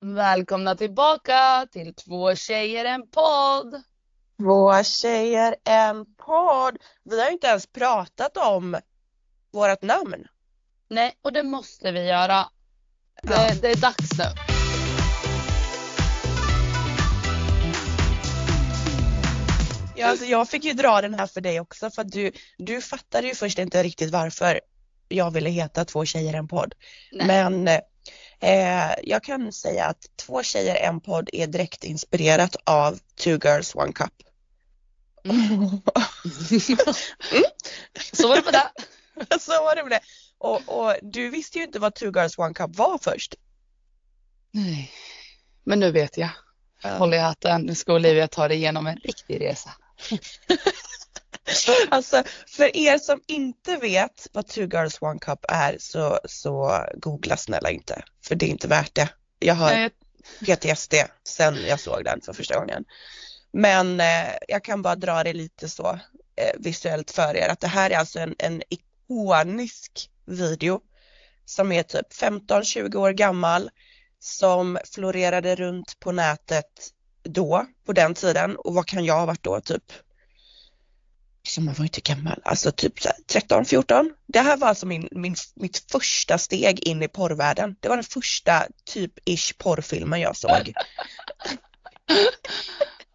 Välkomna tillbaka till Två tjejer en podd. Två tjejer, en podd. Vi har inte ens pratat om vårt namn. Nej, och det måste vi göra. Det, Ja. det är dags nu. Ja, alltså jag fick ju dra den här för dig också för att du, du fattade ju först inte riktigt varför jag ville heta Två tjejer, en podd. Nej. Men eh, jag kan säga att Två tjejer, en podd är direkt inspirerat av Two girls, one cup. Så var det med det. Så var det med det. Och, och du visste ju inte vad Two girls, one cup var först. Nej. Men nu vet jag. Håll i hatten. Nu ska Olivia ta dig igenom en riktig resa. Alltså för er som inte vet vad Two Girls One Cup är så, så googla snälla inte. För det är inte värt det. Jag har Nej, PTSD sen jag såg den för första gången. Men eh, jag kan bara dra det lite så eh, visuellt för er att det här är alltså en, en ikonisk video som är typ 15-20 år gammal som florerade runt på nätet då, på den tiden och vad kan jag ha varit då, typ så man var inte gammal, alltså typ så här 13, 14. Det här var alltså min, min, mitt första steg in i porrvärlden. Det var den första typ-ish porrfilmen jag såg.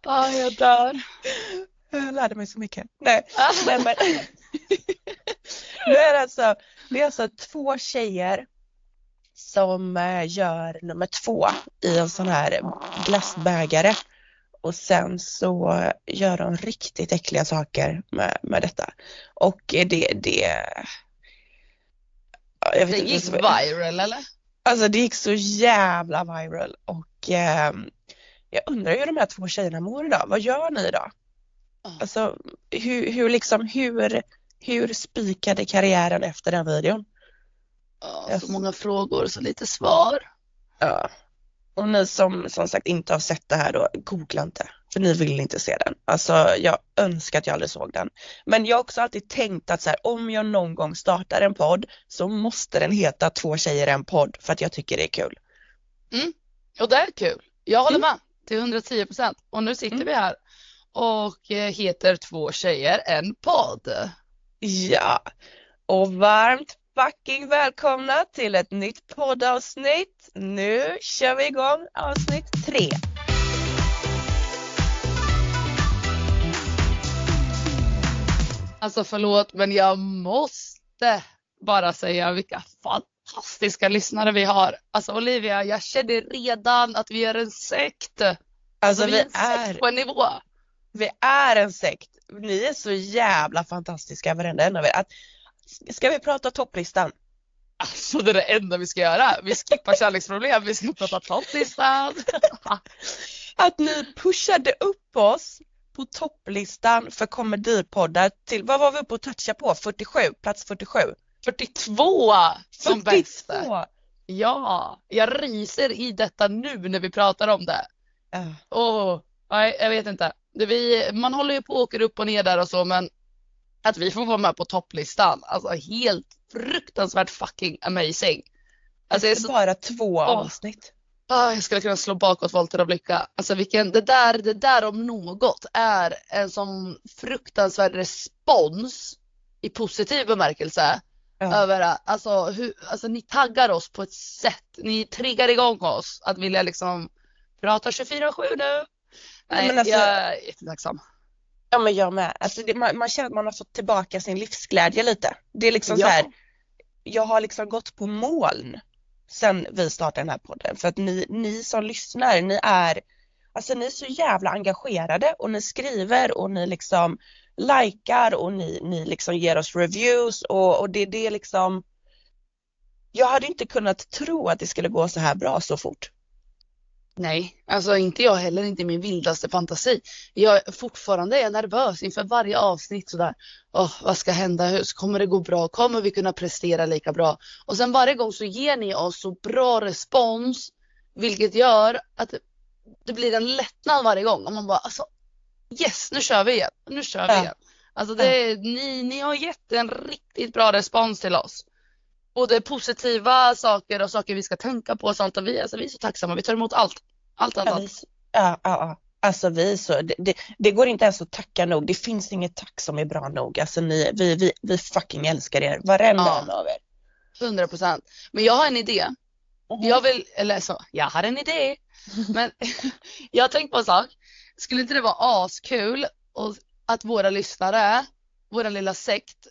ah, jag dör. Jag lärde mig så mycket. Nej, men, men. nu är det alltså, det är alltså två tjejer som eh, gör nummer två i en sån här glassbägare och sen så gör de riktigt äckliga saker med, med detta. Och eh, det, det, ja, jag vet Det inte gick vad- viral eller? Alltså det gick så jävla viral och ehm, jag undrar hur de här två tjejerna mår idag. Vad gör ni idag? Ja. Alltså hur, hur liksom, hur, hur spikade karriären efter den videon? Ja, så många frågor så lite svar. Ja. Och ni som som sagt inte har sett det här då, googla inte. För ni vill inte se den. Alltså jag önskar att jag aldrig såg den. Men jag har också alltid tänkt att så här, om jag någon gång startar en podd så måste den heta Två tjejer en podd för att jag tycker det är kul. Och det är kul. Jag håller Mm. med till 110 procent. Och nu sitter Mm. vi här och eh, heter Två tjejer en podd. Ja, och varmt fucking välkomna till ett nytt poddavsnitt. Nu kör vi igång avsnitt tre. Alltså förlåt men jag måste bara säga vilka fantastiska lyssnare vi har. Alltså Olivia, jag känner redan att vi är en sekt. Alltså vi vi är en är, sekt på en nivå. vi är en sekt. Ni är så jävla fantastiska varenda en av er. Att, ska vi prata topplistan? Alltså det är det enda vi ska göra. Vi skippar kärleksproblem, vi ska prata topplistan. Att ni pushade upp oss på topplistan för komedipoddar till, vad var vi uppe och touchade på? 47, plats 47. 42 som bäst. 42! Ja, jag ryser i detta nu när vi pratar om det. Ja. Åh, nej, jag vet inte. Vi, man håller ju på och åker upp och ner där och så, men att vi får vara med på topplistan, alltså helt fruktansvärt fucking amazing. Alltså jag, är så, Bara två avsnitt. ah, jag skulle kunna slå bakåtvolter av lycka. Alltså vilken, det där, det där om något är en sån fruktansvärd respons i positiv bemärkelse. Ja. Över, alltså, hur, alltså ni taggar oss på ett sätt, ni triggar igång oss att vilja liksom prata 24-7 nu. Nej, men alltså- jag är jättetacksam. Ja men jag med. Alltså det, man, man känner att man har fått tillbaka sin livsglädje lite. Det är liksom Ja. så här, jag har liksom gått på moln sen vi startade den här podden. För att ni, ni som lyssnar, ni är, alltså ni är så jävla engagerade och ni skriver och ni liksom likar och ni, ni liksom ger oss reviews och, och det, det är liksom jag hade inte kunnat tro att det skulle gå så här bra så fort. Nej, alltså inte jag heller, inte min vildaste fantasi. Jag fortfarande är nervös inför varje avsnitt sådär. Åh, vad ska hända? Hur kommer det gå bra? Kommer vi kunna prestera lika bra? Och sen varje gång så ger ni oss så bra respons, vilket gör att det, blir en lättnad varje gång. Och man bara, alltså yes, nu kör vi igen. Nu kör vi igen. Alltså det, ni, ni har gett en riktigt bra respons till oss. Både positiva saker och saker vi ska tänka på och sånt. Och vi, alltså, vi är så tacksamma. Vi tar emot allt. Allt, allt, allt. ja, ja, ja. Alltså vi så, det, det, det går inte ens att tacka nog. Det finns inget tack som är bra nog. Alltså ni, vi, vi, vi fucking älskar er, varenda Ja. en av er. 100 procent. Men jag har en idé. Mhm. Jag vill, eller så, jag har en idé. Men jag har tänkt på en sak. Skulle inte det vara askul och att våra lyssnare, vår lilla sekt,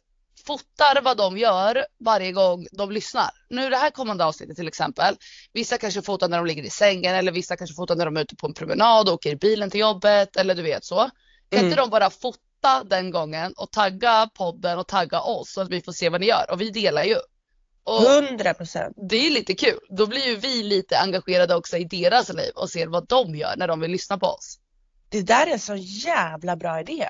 fotar vad de gör varje gång de lyssnar. Nu det här kommande avsnittet till exempel. Vissa kanske fotar när de ligger i sängen eller vissa kanske fotar när de är ute på en promenad och åker i bilen till jobbet eller du vet så. Kan Mm. inte de bara fota den gången och tagga podden och tagga oss så att vi får se vad ni gör och vi delar ju. Och Hundra procent. det är lite kul. Då blir ju vi lite engagerade också i deras liv och ser vad de gör när de vill lyssna på oss. Det där är en så jävla bra idé.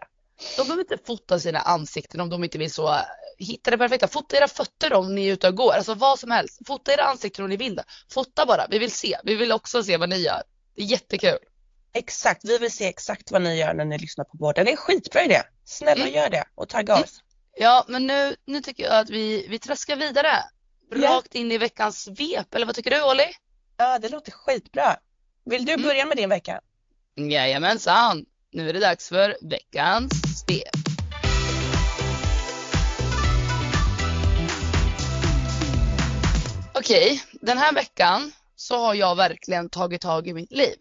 De behöver inte fota sina ansikten om de inte vill så. Hitta det perfekta. Fota era fötter om ni är ute och går. Alltså vad som helst. Fota era ansikten om ni vill det. Fota bara. Vi vill se. Vi vill också se vad ni gör. Det är jättekul. Exakt, vi vill se exakt vad ni gör när ni lyssnar på podden. Det är skitbra idé. Snälla Mm. gör det och tagga Mm. oss. Ja, men nu, nu tycker jag att vi, vi traskar vidare. Rakt in i veckans svep. Eller vad tycker du Olli? Ja, det låter skitbra. Vill du Mm. börja med din vecka? Jajamensan. Nu är det dags för veckans svep. Okej, den här veckan så har jag verkligen tagit tag i mitt liv.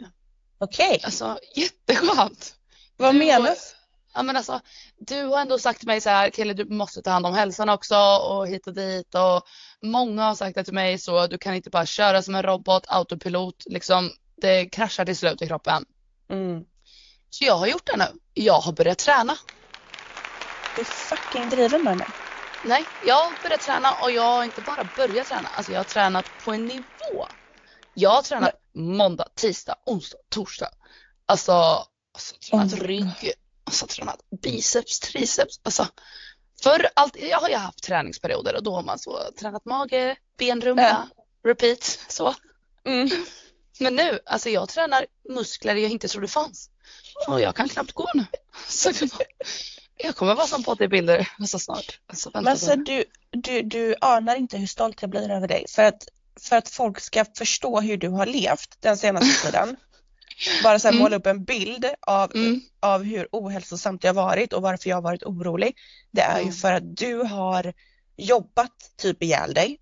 Okej, Alltså jätteskönt. vad Du- menas? Ja men alltså, du har ändå sagt till mig så här, Kille du måste ta hand om hälsan också och hit och dit och många har sagt det till mig så du kan inte bara köra som en robot, autopilot, liksom det kraschar till slut i kroppen. Mm. Så jag har gjort det nu. Jag har börjat träna. Du är fucking driven med mig. Nej, jag har börjat träna och jag har inte bara börjat träna, alltså jag har tränat på en nivå. Jag har tränat måndag, tisdag, onsdag, torsdag. Alltså, alltså tränat my rygg, alltså tränat biceps, triceps. Alltså, för allt, jag har ju haft träningsperioder och då har man så tränat mage, ben, rumpa, Ja. repeat, så. Mm. Men nu, alltså jag tränar muskler jag inte trodde fanns. Och jag kan knappt gå nu. Så jag kommer vara som bodybuilder så snart. Alltså, Men bara. du, du, du anar inte hur stolt jag blir över dig. För att, för att folk ska förstå hur du har levt den senaste tiden. Bara så här Mm. måla upp en bild av, Mm. av hur ohälsosamt jag varit och varför jag har varit orolig. Det är ju Mm. för att du har jobbat typ ihjäl dig.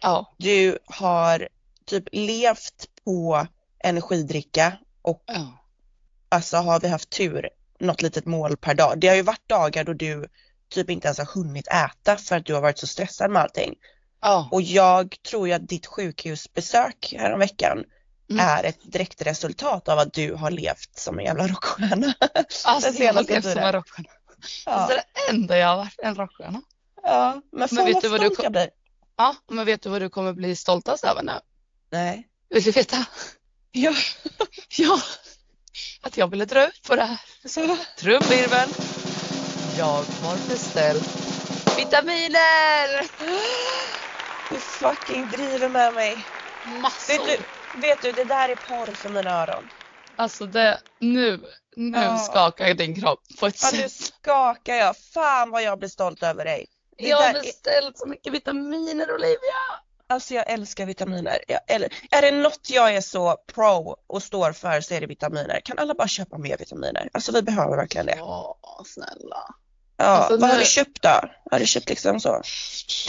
Ja, Du har typ levt på energidricka och ja. Alltså har vi haft tur något litet mål per dag. Det har ju varit dagar då du typ inte ens har hunnit äta för att du har varit så stressad med allting. ja. Och jag tror ju att ditt sjukhusbesök häromveckan Mm. är ett direkt resultat av att du har levt som en jävla rockstjärna. Alltså jag har levt som en rockstjärna. Ja, Alltså det enda jag har varit, en rockstjärna. ja. men fan vet du vad du kom- blir. Ja, men vet du vad du kommer bli stoltast över nu? Nej. Vill du veta? Ja. Ja, att jag ville dra ut på det här. Så, trumvirvel. Jag har beställt vitaminer. Du fucking driver med mig. massor. Vet du, vet du, det där är porr för mina öron. Alltså det, nu, nu Ja. skakar din kropp på ett Ja, nu sätt. skakar jag. Fan vad jag blir stolt över dig. Det Jag har där är- beställt så mycket vitaminer Olivia. Alltså jag älskar vitaminer. Jag, eller, är det något jag är så pro och står för så är det vitaminer. Kan alla bara köpa mer vitaminer? Alltså vi behöver verkligen det. Ja, snälla. Ja, Alltså, vad har nu- du köpt då? Har du köpt liksom så? Jag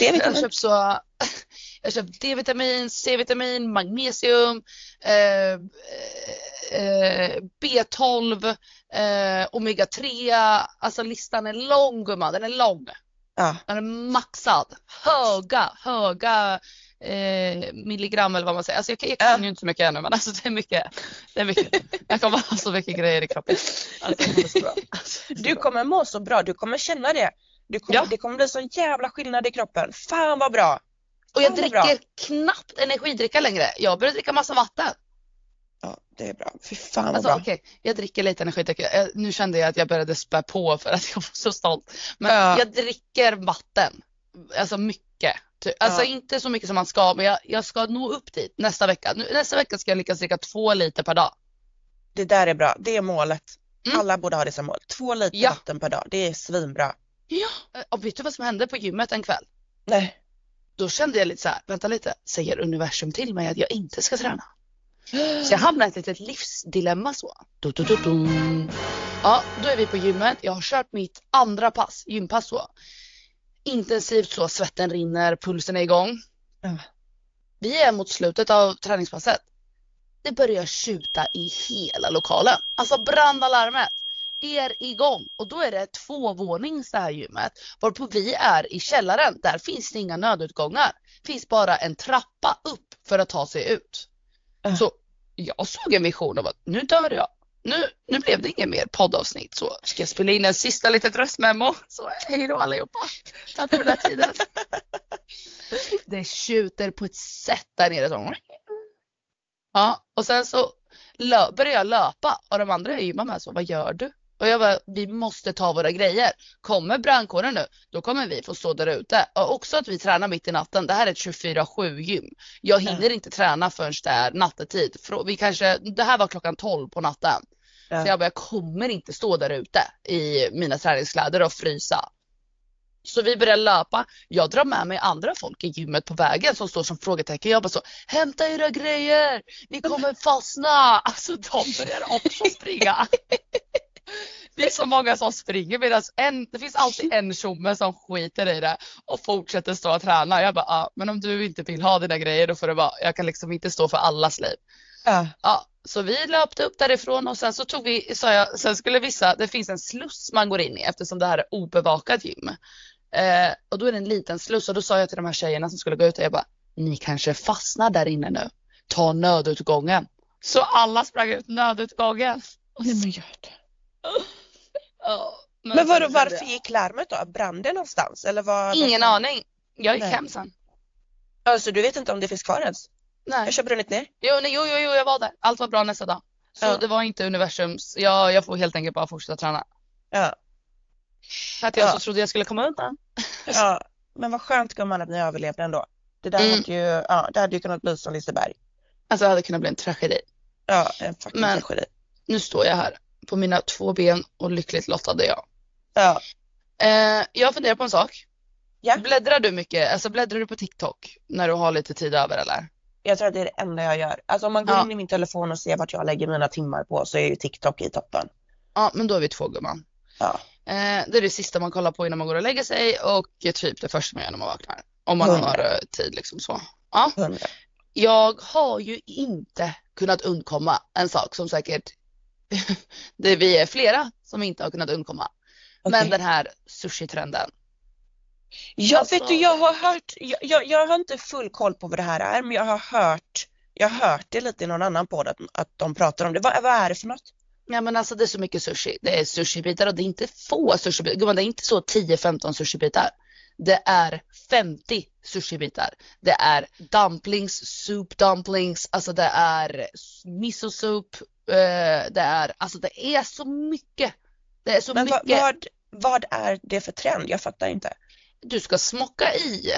har D-vitamin? köpt så, jag har köpt D-vitamin, C-vitamin, magnesium, eh, eh, B12, eh, omega 3. Alltså listan är lång gumman, den är lång. Ja. Den är maxad. Höga, höga eh, milligram eller vad man säger. Alltså jag, kan- jag kan ju inte så mycket ännu men alltså det är mycket. Det är mycket. Jag kommer ha så mycket grejer i kroppen. Alltså. Alltså, Du kommer må så bra, du kommer känna det. Du kommer, Ja. Det kommer bli sån jävla skillnad i kroppen. Fan vad bra! Och jag vad bra. dricker knappt energidricka längre. Jag börjar dricka massa vatten. Ja, det är bra. Fy fan vad Alltså bra. okej, jag dricker lite energidryck. Eh, Nu kände jag att jag började spä på för att jag var så stolt. Men Ja. jag dricker vatten. Alltså mycket. Ty- Alltså Ja. inte så mycket som man ska, men jag, jag ska nå upp dit nästa vecka. Nästa vecka ska jag lyckas dricka två liter per dag. Det där är bra, det är målet. Mm. Alla borde ha det som mål. Två liter Ja. vatten per dag, det är svinbra. Ja. Och vet du vad som hände på gymmet en kväll? Nej. Då kände jag lite så här, vänta lite, säger universum till mig att jag inte ska träna? Så jag hamnade i ett litet livsdilemma så. Du, du, du. Ja, då är vi på gymmet. Jag har kört mitt andra pass, gympass så. Intensivt så, svetten rinner, pulsen är igång. Vi är mot slutet av träningspasset. Det börjar tjuta i hela lokalen. Alltså brandalarmet är igång och då är det tvåvånings det här gymmet. Varpå vi är i källaren. Där finns det inga nödutgångar. finns bara en trappa upp för att ta sig ut. Så jag såg en vision av att nu dör jag. Nu, nu blev det inget mer poddavsnitt så ska jag spela in en sista litet röstmemo. Så hej då allihopa. Tack för den här tiden. Det tjuter på ett sätt där nere. Så. Ja, och sen så började jag löpa och de andra i gymmet med så, vad gör du? Och jag bara, vi måste ta våra grejer. Kommer brandkåren nu, då kommer vi få stå där ute. Och också att vi tränar mitt i natten. Det här är ett 24-7 gym. Jag hinner inte träna förrän det är nattetid. Vi kanske, det här var klockan 12 på natten. Ja. Så jag bara, jag kommer inte stå där ute i mina träningskläder och frysa. Så vi börjar löpa. Jag drar med mig andra folk i gymmet på vägen som står som frågetecken. Jag bara så, hämta era grejer, ni kommer fastna. Alltså de börjar också springa. Det är så många som springer medan en, det finns alltid en tjomme som skiter i det och fortsätter stå och träna. Jag bara, ah, men om du inte vill ha dina grejer då får det vara, jag kan liksom inte stå för allas liv. Ja. Ja, så vi löpte upp därifrån och sen så tog vi, sa jag, sen skulle vissa, det finns en sluss man går in i eftersom det här är obevakat gym. Eh, och då är det en liten sluss och då sa jag till de här tjejerna som skulle gå ut, jag bara, ni kanske fastnar där inne nu. Ta nödutgången. Så alla sprang ut nödutgången. Och Nej men gör det. Ja, Men vadå, kände varför gick larmet då? Brann det någonstans? Eller vad? Ingen varför? aning. Jag gick Nej. hem sen. Alltså du vet inte om det finns kvar ens? Nej. Jag kör brunnit ner. Jo, nej, jo, jo, jo, jag var där. Allt var bra nästa dag. Så Ja. det var inte universums, jag, jag får helt enkelt bara fortsätta träna. Ja. För att jag Ja. så trodde jag skulle komma undan. ja. Men vad skönt gumman att ni överlevde ändå. Det där Mm. hade ju, ja, det hade ju kunnat bli som Liseberg. Alltså det hade kunnat bli en tragedi. Ja, en fucking Men- tragedi. Nu står jag här på mina två ben och lyckligt lottad är jag. Ja. Eh, jag funderar på en sak. Ja. Bläddrar du mycket, alltså bläddrar du på TikTok när du har lite tid över eller? Jag tror att det är det enda jag gör. Alltså om man går Ja. in i min telefon och ser vart jag lägger mina timmar på så är ju TikTok i toppen. Ja, men då är vi två gumman. Ja. Eh, det är det sista man kollar på innan man går och lägger sig och typ det första man gör när man vaknar. Om man Hundra. har eh, tid liksom så. Ja. Hundra. Jag har ju inte kunnat undkomma en sak som säkert det vi är flera som inte har kunnat undkomma. Men Okej. den här sushi-trenden. Ja, Alltså- vet du, jag har hört, jag, jag, jag har inte full koll på vad det här är, men jag har hört, jag har hört det lite i någon annan podd att, att de pratar om det. Vad, vad är det för något? Ja men alltså det är så mycket sushi. Det är sushibitar och det är inte få sushibitar. Gumman, det är inte så 10-15 sushibitar. Det är 50 sushibitar. Det är dumplings, soup dumplings, alltså det är miso soup. Eh, det är, alltså det är så mycket. Det är så Men vad, mycket. vad, vad är det för trend? Jag fattar inte. Du ska smocka i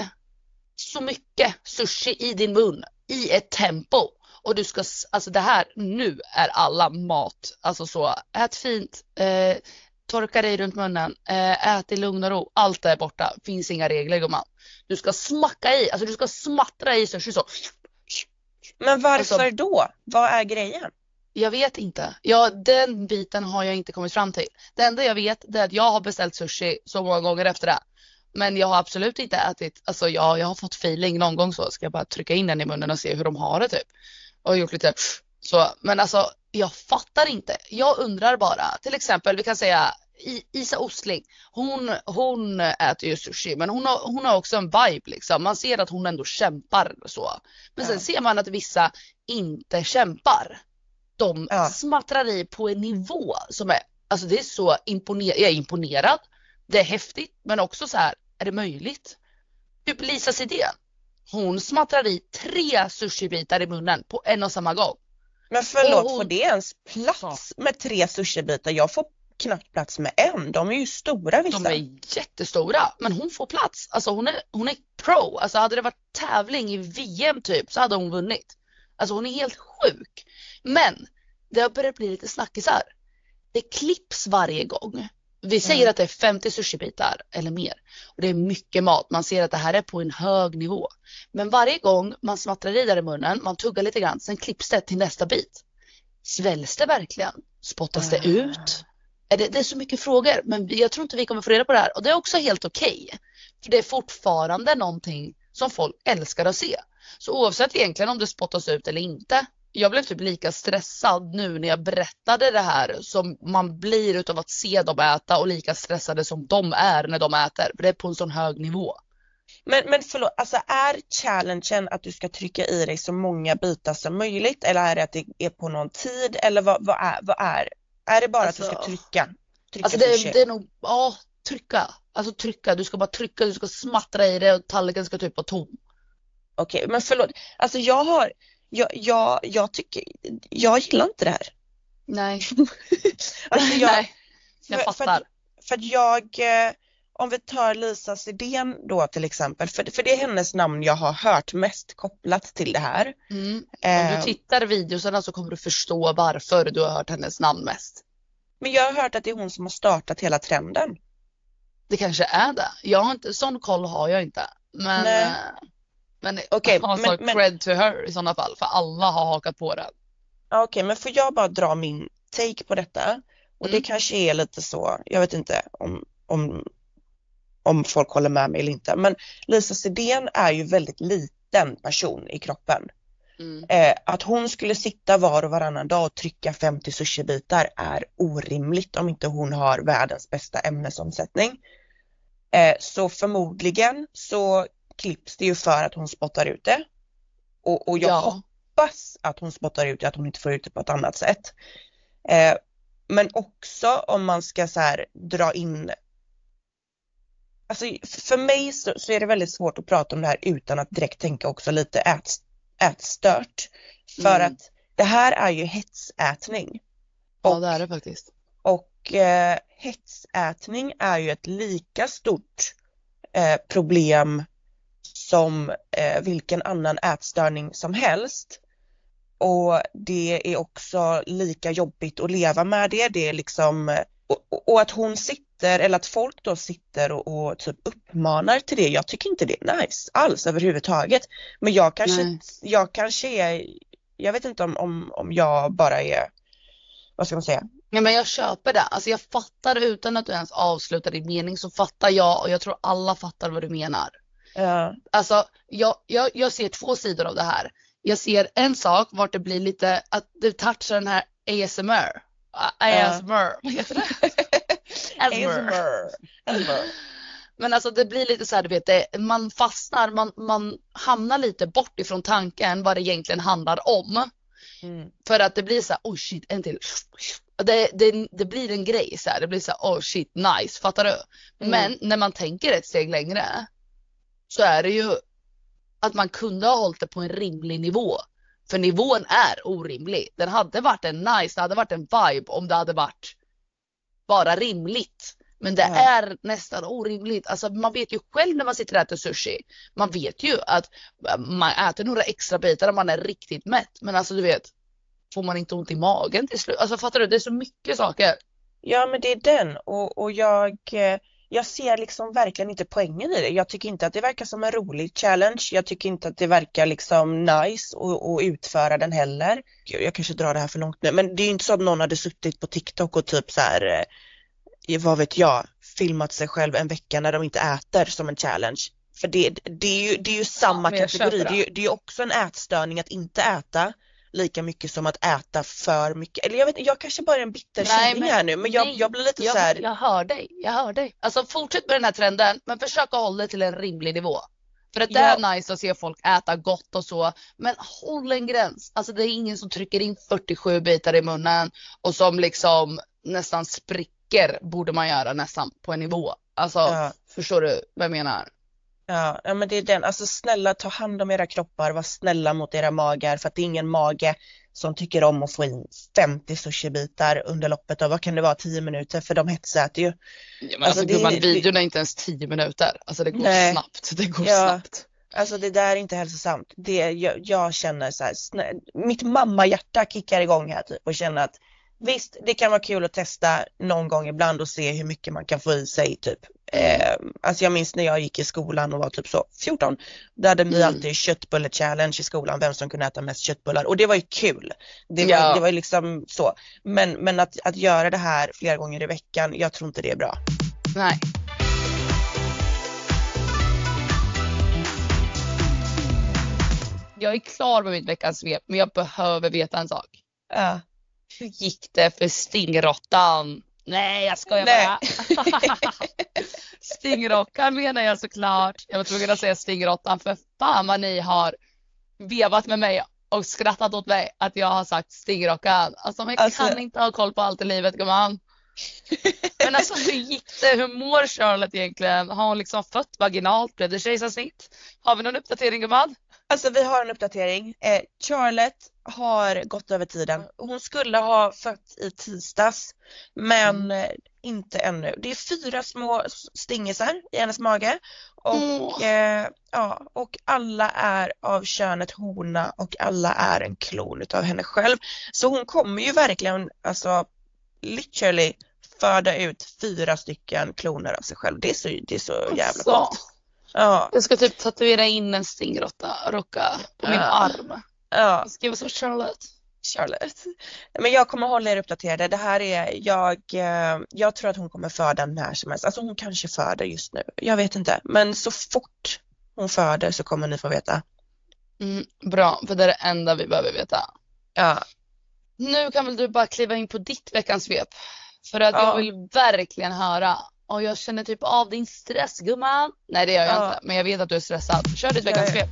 så mycket sushi i din mun i ett tempo och du ska, alltså det här, nu är alla mat, alltså så, ät fint, eh, torka dig runt munnen, eh, ät i lugn och ro, allt är borta, finns inga regler gumman. Du ska smacka i, alltså du ska smattra i sushi så. Men varför alltså, då? Vad är grejen? Jag vet inte. Ja, den biten har jag inte kommit fram till. Det enda jag vet är att jag har beställt sushi så många gånger efter det. Men jag har absolut inte ätit, alltså jag, jag har fått feeling någon gång så ska jag bara trycka in den i munnen och se hur de har det typ. Och gjort lite så, men alltså jag fattar inte. Jag undrar bara, till exempel vi kan säga Isa Ostling, hon, hon äter ju sushi men hon har, hon har också en vibe liksom. Man ser att hon ändå kämpar så. Men ja. sen ser man att vissa inte kämpar. De ja. smattrar i på en nivå som är, alltså det är så imponerande, jag är imponerad. Det är häftigt men också så här, är det möjligt? Typ Lisa Sidén. Hon smattrar i tre sushibitar i munnen på en och samma gång. Men förlåt, hon... får det ens plats med tre sushibitar? Jag får knappt plats med en. De är ju stora vissa. De är jättestora, men hon får plats. Alltså hon är, hon är pro. Alltså hade det varit tävling i VM typ så hade hon vunnit. Alltså hon är helt sjuk. Men det har börjat bli lite snackisar. Det klipps varje gång. Vi säger mm. att det är 50 sushibitar eller mer. Och Det är mycket mat. Man ser att det här är på en hög nivå. Men varje gång man smattrar i där i munnen, man tuggar lite grann, sen klipps det till nästa bit. Sväljs det verkligen? Spottas det ut? Är det, det, är så mycket frågor, men jag tror inte vi kommer få reda på det här. Och det är också helt okej. Okay, för det är fortfarande någonting som folk älskar att se. Så oavsett egentligen om det spottas ut eller inte jag blev typ lika stressad nu när jag berättade det här som man blir utav att se dem äta och lika stressade som de är när de äter. För det är på en sån hög nivå. Men, men förlåt, alltså är challengen att du ska trycka i dig så många bitar som möjligt eller är det att det är på någon tid eller vad, vad, är, vad är? Är det bara alltså, att du ska alltså, trycka? trycka alltså det, det är nog, ja trycka. Alltså trycka, du ska bara trycka, du ska smattra i det och tallriken ska typ vara tom. Okej, okay, men förlåt, alltså jag har jag, jag, jag tycker, jag gillar inte det här. Nej. alltså jag, Nej, jag för, fattar. För, för jag, eh, om vi tar Lisa Sidén då till exempel, för, för det är hennes namn jag har hört mest kopplat till det här. Mm. Om du eh, tittar videosarna så kommer du förstå varför du har hört hennes namn mest. Men jag har hört att det är hon som har startat hela trenden. Det kanske är det. Jag har inte, sån koll har jag inte. Men Nej. Men okej, okay, alltså men, cred to her i sådana fall, för alla har hakat på den. Okej, okay, men får jag bara dra min take på detta? Och mm. det kanske är lite så, jag vet inte om, om, om folk håller med mig eller inte, men Lisa Sidén är ju väldigt liten person i kroppen. Mm. Eh, att hon skulle sitta var och varannan dag och trycka 50 sushibitar är orimligt om inte hon har världens bästa ämnesomsättning. Eh, så förmodligen så klipps det ju för att hon spottar ut det. Och, och jag ja. hoppas att hon spottar ut det, att hon inte får ut det på ett annat sätt. Eh, men också om man ska så här dra in Alltså för mig så, så, är det väldigt svårt att prata om det här utan att direkt tänka också lite ät, ätstört. För mm. att det här är ju hetsätning. Och, ja det är det faktiskt. Och eh, hetsätning är ju ett lika stort eh, problem som eh, vilken annan ätstörning som helst. Och det är också lika jobbigt att leva med det. Det är liksom, och, och att hon sitter, eller att folk då sitter och, och, typ uppmanar till det. Jag tycker inte det är nice alls överhuvudtaget. Men jag kanske, jag kanske är, jag vet inte om, om, om jag bara är, vad ska man säga? Ja men jag köper det. Alltså jag fattar utan att du ens avslutar din mening så fattar jag och jag tror alla fattar vad du menar. Ja. Alltså jag, jag, jag ser två sidor av det här. Jag ser en sak vart det blir lite att du touchar den här ASMR. ASMR, vad heter det? ASMR. ASMR. Men alltså det blir lite så här, du vet, det, man fastnar, man, man hamnar lite bort ifrån tanken vad det egentligen handlar om. Mm. För att det blir så här, oh shit, en till. Det, det, det blir en grej så här, det blir så här, oh shit, nice, fattar du? Mm. Men när man tänker ett steg längre så är det ju att man kunde ha hållit det på en rimlig nivå. För nivån är orimlig. Den hade varit en nice, det hade varit en vibe om det hade varit bara rimligt. Men det Ja. är nästan orimligt. Alltså man vet ju själv när man sitter och äter sushi. Man vet ju att man äter några extra bitar om man är riktigt mätt. Men alltså du vet, får man inte ont i magen till slut? Alltså fattar du? Det är så mycket saker. Ja men det är den och, och jag, eh, jag ser liksom verkligen inte poängen i det. Jag tycker inte att det verkar som en rolig challenge. Jag tycker inte att det verkar liksom nice att utföra den heller. Gud, Jag kanske drar det här för långt nu men det är ju inte så att någon hade suttit på TikTok och typ så här, eh, vad vet jag, filmat sig själv en vecka när de inte äter som en challenge. För det, det, är, ju, det är ju samma jag kategori. Det är, det är också en ätstörning att inte äta lika mycket som att äta för mycket. Eller jag vet jag kanske bara är en bitterkilling här nu men jag, nej, jag blir lite jag, så här. Jag hör dig, jag hör dig. Alltså fortsätt med den här trenden men försök att hålla det till en rimlig nivå. För att det Ja. är nice att se folk äta gott och så. Men håll en gräns. Alltså det är ingen som trycker in 47 bitar i munnen och som liksom nästan spricker borde man göra nästan på en nivå. Alltså Ja. förstår du vad jag menar? Ja, ja men det är den, alltså snälla ta hand om era kroppar, var snälla mot era magar för att det är ingen mage som tycker om att få in 50 sushibitar under loppet av, vad kan det vara, 10 minuter för de hetsäter ju. Ja, men Alltså, alltså, gumman, videon är inte ens 10 minuter. Alltså det går Nej. snabbt. Det går Ja. snabbt. Alltså det där är inte hälsosamt. Det, jag, jag känner så här, snä, mitt mammahjärta kickar igång här typ och känner att visst, det kan vara kul att testa någon gång ibland och se hur mycket man kan få i sig typ. Eh, alltså jag minns när jag gick i skolan och var typ så 14, då hade vi Mm. alltid köttbulle challenge i skolan, vem som kunde äta mest köttbullar och det var ju kul. Det var, Ja. det var liksom så. Men, men att, att göra det här flera gånger i veckan, jag tror inte det är bra. Nej. Jag är klar med mitt veckans svep, men jag behöver veta en sak. Ja. Hur gick det för stingrottan? Nej, jag skojar Nej. bara. Stingrockan menar jag såklart. Jag var tvungen att säga stingrottan för fan vad ni har vevat med mig och skrattat åt mig att jag har sagt stingrockan. Alltså man Alltså- kan inte ha koll på allt i livet gumman. Men alltså hur gick det? Hur mår Charlotte egentligen? Har hon liksom fött vaginalt? Blev det kejsarsnitt? Har vi någon uppdatering gumman? Alltså vi har en uppdatering. Eh, Charlotte har gått över tiden. Hon skulle ha fött i tisdags men eh, inte ännu. Det är fyra små stingisar i hennes mage och, Åh. eh, ja, och alla är av könet hona och alla är en klon utav henne själv. Så hon kommer ju verkligen alltså literally föda ut fyra stycken kloner av sig själv. Det är så, det är så jävla coolt. Ja, Jag ska typ tatuera in en stingrotta, rocka på min Ja. arm. ja. Skriva så Charlotte. Charlotte. Men jag kommer hålla er uppdaterade. Det här är, jag, eh, jag tror att hon kommer föda när som helst. Alltså hon kanske föder just nu. Jag vet inte. Men så fort hon föder så kommer ni få veta. Mm, bra, för det är det enda vi behöver veta. Ja, Nu kan väl du bara kliva in på ditt veckans svep. För att Ja. jag vill verkligen höra. Och jag känner typ av din stress gumman. Nej det gör jag Ja. inte, men jag vet att du är stressad. Kör ditt veckans svep.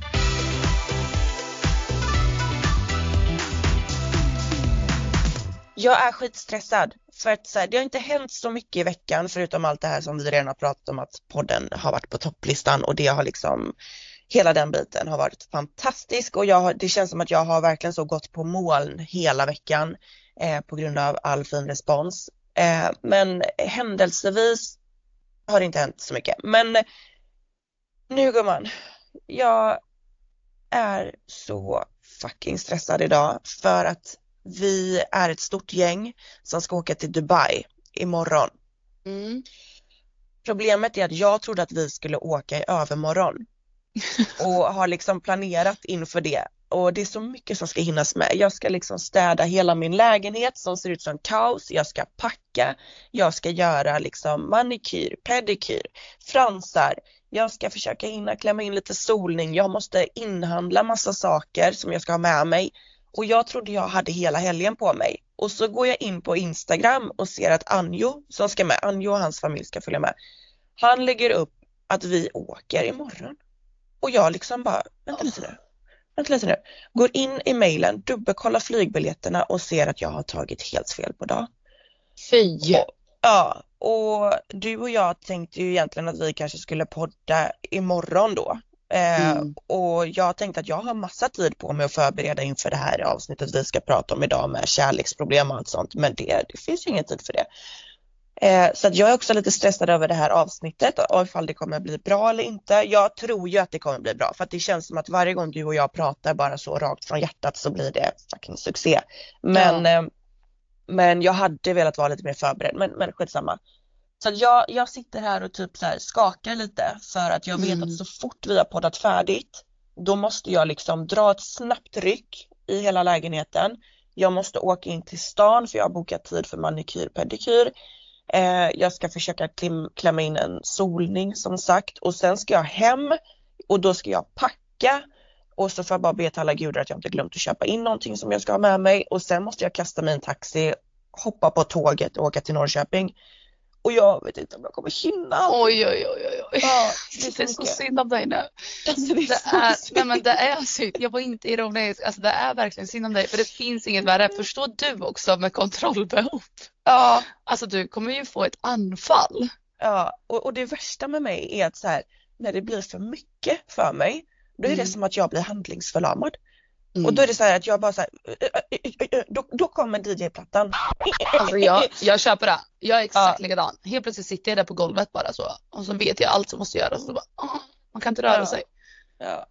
jag är skitstressad. För att så här, det har inte hänt så mycket i veckan förutom allt det här som vi redan har pratat om att podden har varit på topplistan och det har liksom Hela den biten har varit fantastisk och jag, har- det känns som att jag har verkligen så gått på moln hela veckan eh, på grund av all fin respons. Eh, men händelsevis har det inte hänt så mycket. Men nu gumman, jag är så fucking stressad idag för att vi är ett stort gäng som ska åka till Dubai imorgon. Mm. Problemet är att jag trodde att vi skulle åka i övermorgon och har liksom planerat inför det och det är så mycket som ska hinnas med. Jag ska liksom städa hela min lägenhet som ser ut som kaos. Jag ska packa, jag ska göra liksom manikyr, pedikyr, fransar. Jag ska försöka hinna klämma in lite solning. Jag måste inhandla massa saker som jag ska ha med mig och jag trodde jag hade hela helgen på mig. Och så går jag in på Instagram och ser att Anjo som ska med, Anjo och hans familj ska följa med. Han lägger upp att vi åker imorgon. Och jag liksom bara, vänta lite nu. Vänta lite nu. Går in i mejlen, dubbelkollar flygbiljetterna och ser att jag har tagit helt fel på dag. Fy. Ja, och du och jag tänkte ju egentligen att vi kanske skulle podda imorgon då. Eh, Mm. Och jag tänkte att jag har massa tid på mig att förbereda inför det här avsnittet vi ska prata om idag med kärleksproblem och allt sånt. Men det, det finns ju ingen tid för det. Eh, så att jag är också lite stressad över det här avsnittet och ifall det kommer bli bra eller inte. Jag tror ju att det kommer bli bra för att det känns som att varje gång du och jag pratar bara så rakt från hjärtat så blir det fucking succé. Men, Ja. eh, men jag hade velat vara lite mer förberedd men, men skitsamma. Så jag, jag sitter här och typ så här skakar lite för att jag vet Mm. att så fort vi har poddat färdigt då måste jag liksom dra ett snabbt ryck i hela lägenheten. Jag måste åka in till stan för jag har bokat tid för manikyr pedikyr. Eh, jag ska försöka klim, klämma in en solning som sagt och sen ska jag hem och då ska jag packa och så får jag bara be till alla gudar att jag inte glömt att köpa in någonting som jag ska ha med mig och sen måste jag kasta mig en taxi, hoppa på tåget och åka till Norrköping. Och jag vet inte om jag kommer hinna. Oj, oj, oj, oj, oj. Ja, det är så Det är så synd om dig nu. Alltså, det är Det så är, synd. nej men det är synd. Jag var inte ironisk. Alltså det är verkligen synd om dig. För det finns inget värre. Förstår du också med kontrollbehov? Ja, Alltså du kommer ju få ett anfall. ja. Och, och det värsta med mig är att så här, när det blir för mycket för mig, då är det Mm. som att jag blir handlingsförlamad. Mm. Och då är det så här att jag bara så här, då, då kommer DJ-plattan. Alltså jag, jag köper det. Jag är exakt Ja. likadan. Helt plötsligt sitter jag där på golvet bara så. Och så vet jag allt som måste göras. Och så bara, man kan inte röra Ja. sig. Ja.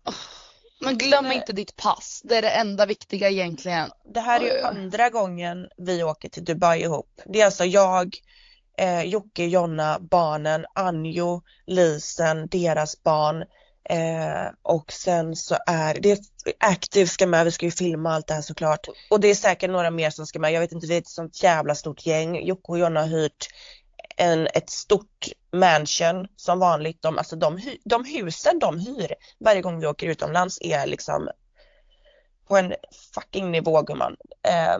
Men glöm inte ditt pass. Det är det enda viktiga egentligen. Det här är ju andra gången vi åker till Dubai ihop. Det är alltså jag, eh, Jocke, Jonna, barnen, Anjo, Lisen, deras barn. Eh, och sen så är det Active ska med, vi ska ju filma allt det här såklart. Och det är säkert några mer som ska med, jag vet inte, det är ett sånt jävla stort gäng. Jocke och Jonna har hyrt en, ett stort mansion som vanligt. De, alltså de, de husen de hyr varje gång vi åker utomlands är liksom på en fucking nivå gumman. Eh,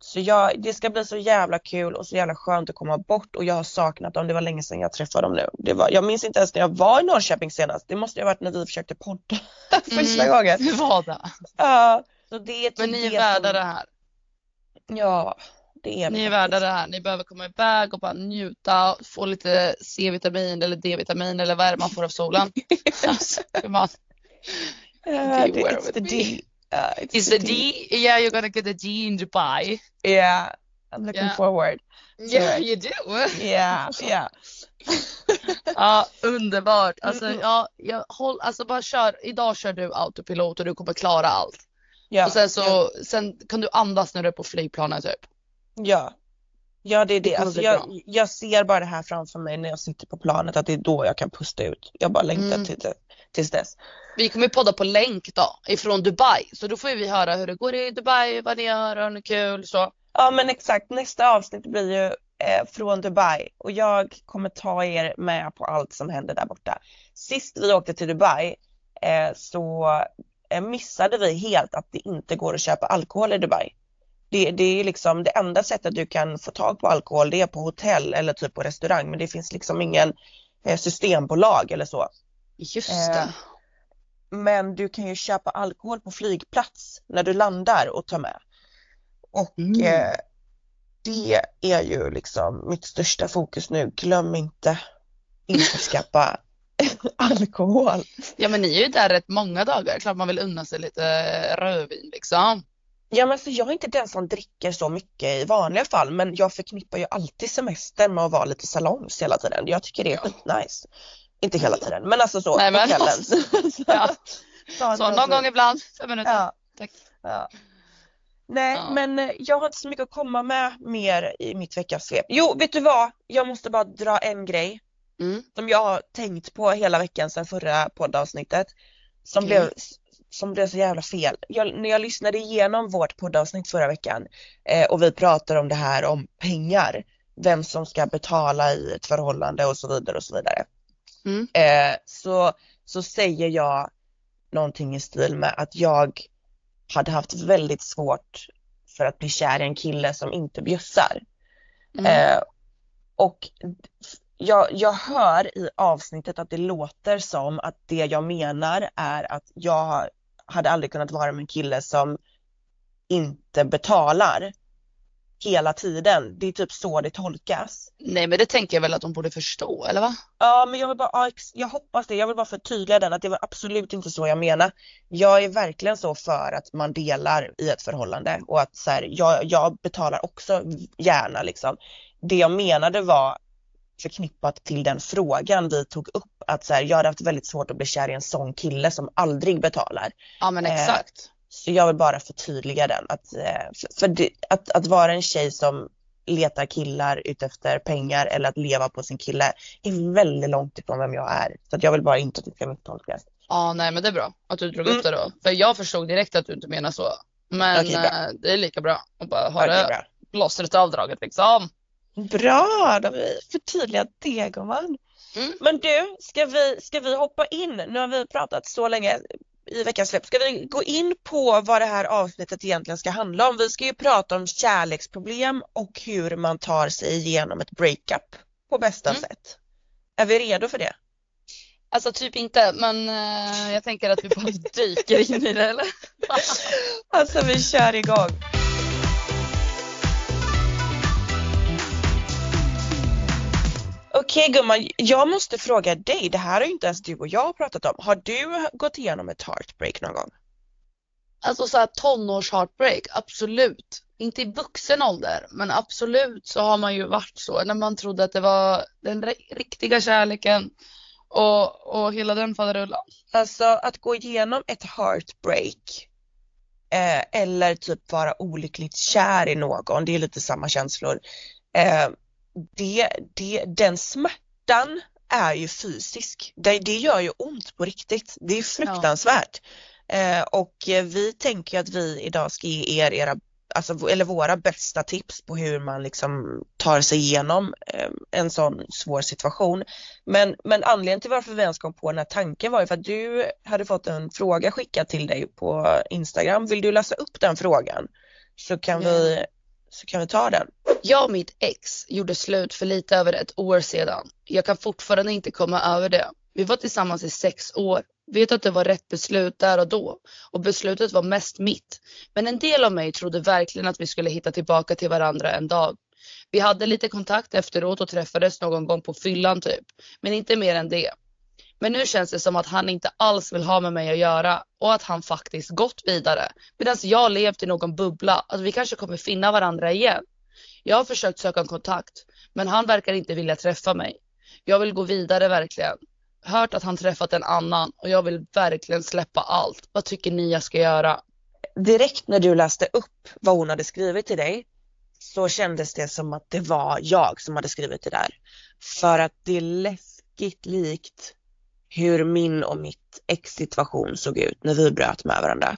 så jag, det ska bli så jävla kul och så jävla skönt att komma bort och jag har saknat dem. Det var länge sedan jag träffade dem nu. Det var, jag minns inte ens när jag var i Norrköping senast. Det måste ju ha varit när vi försökte podda första Mm. gången. Hur var det? Ja, så det är typ Men ni är det värda det här. Ja, det är Ni är värda det här. Ni behöver komma iväg och bara njuta, få lite C-vitamin eller D-vitamin eller vad är det man får av solen? Alltså, it's the. D. Ja, it's the D? Yeah, you're gonna get a D in Dubai. Yeah, I'm looking Yeah. forward. Yeah, you do. Yeah, yeah. Ja, underbart. Alltså, ja, jag håll, alltså bara kör. Idag kör du autopilot och du kommer klara allt. ja. och sen så, ja. sen kan du andas när du är på flygplanet typ. Ja. Ja det är det. Det Alltså, jag, jag ser bara det här framför mig när jag sitter på planet att det är då jag kan pusta ut. Jag bara längtar Mm. till, tills dess. Vi kommer podda på länk då, ifrån Dubai. Så då får vi höra hur det går i Dubai, vad ni gör, har ni kul så. Ja men exakt, nästa avsnitt blir ju eh, från Dubai och jag kommer ta er med på allt som händer där borta. Sist vi åkte till Dubai eh, så eh, missade vi helt att det inte går att köpa alkohol i Dubai. Det, det är liksom det enda sättet du kan få tag på alkohol det är på hotell eller typ på restaurang men det finns liksom ingen eh, systembolag eller så. Just Eh, det. Men du kan ju köpa alkohol på flygplats när du landar och ta med. Och Mm. eh, det är ju liksom mitt största fokus nu. Glöm inte införskaffa alkohol. Ja men ni är ju där rätt många dagar. Klart man vill unna sig lite rödvin liksom. Ja men så jag är inte den som dricker så mycket i vanliga fall men jag förknippar ju alltid semester med att vara lite salongs hela tiden. Jag tycker det är skitnice. Inte hela tiden men alltså så Nej, men- på kvällen. så, Ja. Så några någon gång ibland, fem minuter. Ja. Tack. Ja. Nej, Ja. men eh, jag har inte så mycket att komma med mer i mitt veckans svep. Jo, vet du vad? Jag måste bara dra en grej Mm. som jag har tänkt på hela veckan sedan förra poddavsnittet. Som, Okej. blev, som blev så jävla fel. Jag, när jag lyssnade igenom vårt poddavsnitt förra veckan eh, och vi pratar om det här om pengar. Vem som ska betala i ett förhållande och så vidare och så vidare. Mm. Eh, så, så säger jag någonting i stil med att jag hade haft väldigt svårt för att bli kär i en kille som inte bjussar. Mm. Eh, och jag, jag hör i avsnittet att det låter som att det jag menar är att jag hade aldrig kunnat vara med en kille som inte betalar hela tiden. Det är typ så det tolkas. Nej men det tänker jag väl att de borde förstå, eller va? Ja, men jag vill bara, ja, jag hoppas det. Jag vill bara förtydliga den att det var absolut inte så jag menar. Jag är verkligen så för att man delar i ett förhållande och att så här, jag, jag betalar också gärna liksom. Det jag menade var förknippat till den frågan vi tog upp. Att så här, jag hade haft väldigt svårt att bli kär i en sån kille som aldrig betalar. Ja men Eh, exakt. Så jag vill bara förtydliga den. Att, eh, för- för det, att, att vara en tjej som letar killar utefter pengar eller att leva på sin kille är väldigt långt ifrån vem jag är. Så att jag vill bara inte att det ska misstolkas. Ja nej men det är bra att du drog Mm. upp det då. För jag förstod direkt att du inte menar så. Men bra. eh, det är lika bra att bara ha Ja, det plåstret avdraget liksom. Bra, då har vi förtydligat det gumman. Mm. Men du, ska vi, ska vi hoppa in? Nu har vi pratat så länge i veckans släpp. Ska vi gå in på vad det här avsnittet egentligen ska handla om? Vi ska ju prata om kärleksproblem och hur man tar sig igenom ett breakup på bästa Mm. sätt. Är vi redo för det? Alltså typ inte men eh, jag tänker att vi bara dyker in i det eller? Alltså vi kör igång. Okej gumman, jag måste fråga dig, det här har ju inte ens du och jag pratat om. Har du gått igenom ett heartbreak någon gång? Alltså så här absolut. Inte i vuxen ålder, men absolut så har man ju varit så. När man trodde att det var den ri- riktiga kärleken och, och hela den faderullan. Alltså att gå igenom ett heartbreak eh, eller typ vara olyckligt kär i någon, det är lite samma känslor. Eh, det, det, den smärtan är ju fysisk. Det, det gör ju ont på riktigt. Det är fruktansvärt. Eh, och eh, vi tänker att vi idag ska ge er era, alltså, eller våra bästa tips på hur man liksom tar sig igenom eh, en sån svår situation. Men, men anledningen till varför vi ens kom på den här tanken var ju för att du hade fått en fråga skickad till dig på Instagram. Vill du läsa upp den frågan? Så kan, vi, så kan vi ta den. Jag och mitt ex gjorde slut för lite över ett år sedan. Jag kan fortfarande inte komma över det. Vi var tillsammans i sex år. Vet att det var rätt beslut där och då. Och beslutet var mest mitt. Men en del av mig trodde verkligen att vi skulle hitta tillbaka till varandra en dag. Vi hade lite kontakt efteråt och träffades någon gång på fyllan typ. Men inte mer än det. Men nu känns det som att han inte alls vill ha med mig att göra och att han faktiskt gått vidare. Medan jag levt i någon bubbla, att vi kanske kommer finna varandra igen. Jag har försökt söka en kontakt, men han verkar inte vilja träffa mig. Jag vill gå vidare verkligen. Hört att han träffat en annan och jag vill verkligen släppa allt. Vad tycker ni jag ska göra? Direkt när du läste upp vad hon hade skrivit till dig så kändes det som att det var jag som hade skrivit det där. För att det är läskigt likt hur min och mitt ex situation såg ut när vi bröt med varandra.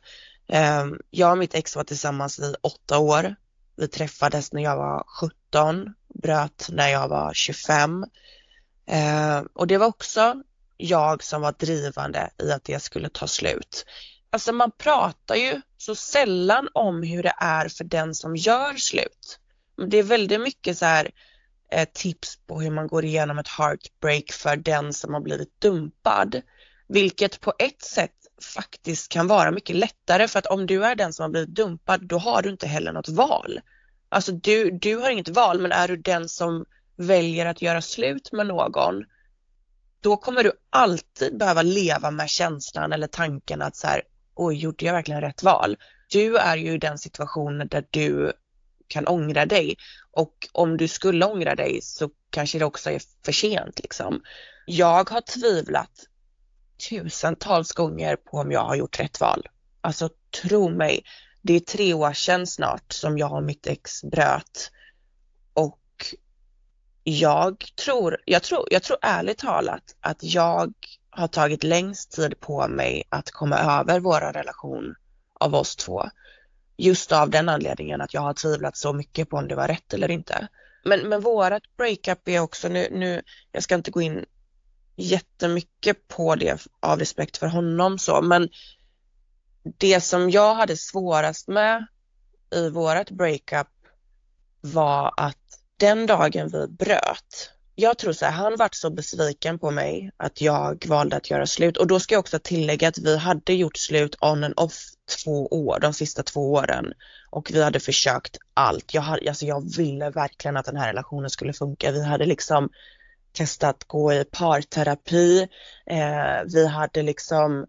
Ehm, jag och mitt ex var tillsammans i åtta år. Vi träffades när jag var 17, bröt när jag var 25. Ehm, och det var också jag som var drivande i att det skulle ta slut. Alltså man pratar ju så sällan om hur det är för den som gör slut. Det är väldigt mycket så här tips på hur man går igenom ett heartbreak för den som har blivit dumpad. Vilket på ett sätt faktiskt kan vara mycket lättare för att om du är den som har blivit dumpad då har du inte heller något val. Alltså du, du har inget val men är du den som väljer att göra slut med någon då kommer du alltid behöva leva med känslan eller tanken att så här, oj, gjorde jag verkligen rätt val? Du är ju i den situationen där du kan ångra dig och om du skulle ångra dig så kanske det också är för sent liksom. Jag har tvivlat tusentals gånger på om jag har gjort rätt val. Alltså tro mig, det är tre år sedan snart som jag och mitt ex bröt och jag tror, jag tror, jag tror ärligt talat att jag har tagit längst tid på mig att komma över våra relation av oss två. Just av den anledningen att jag har tvivlat så mycket på om det var rätt eller inte. Men, men vårat breakup är också nu, nu, jag ska inte gå in jättemycket på det av respekt för honom så, men det som jag hade svårast med i vårat breakup var att den dagen vi bröt, jag tror så här, han vart så besviken på mig att jag valde att göra slut och då ska jag också tillägga att vi hade gjort slut on and off två år, de sista två åren och vi hade försökt allt. Jag, hade, alltså jag ville verkligen att den här relationen skulle funka. Vi hade liksom testat gå i parterapi, eh, vi hade liksom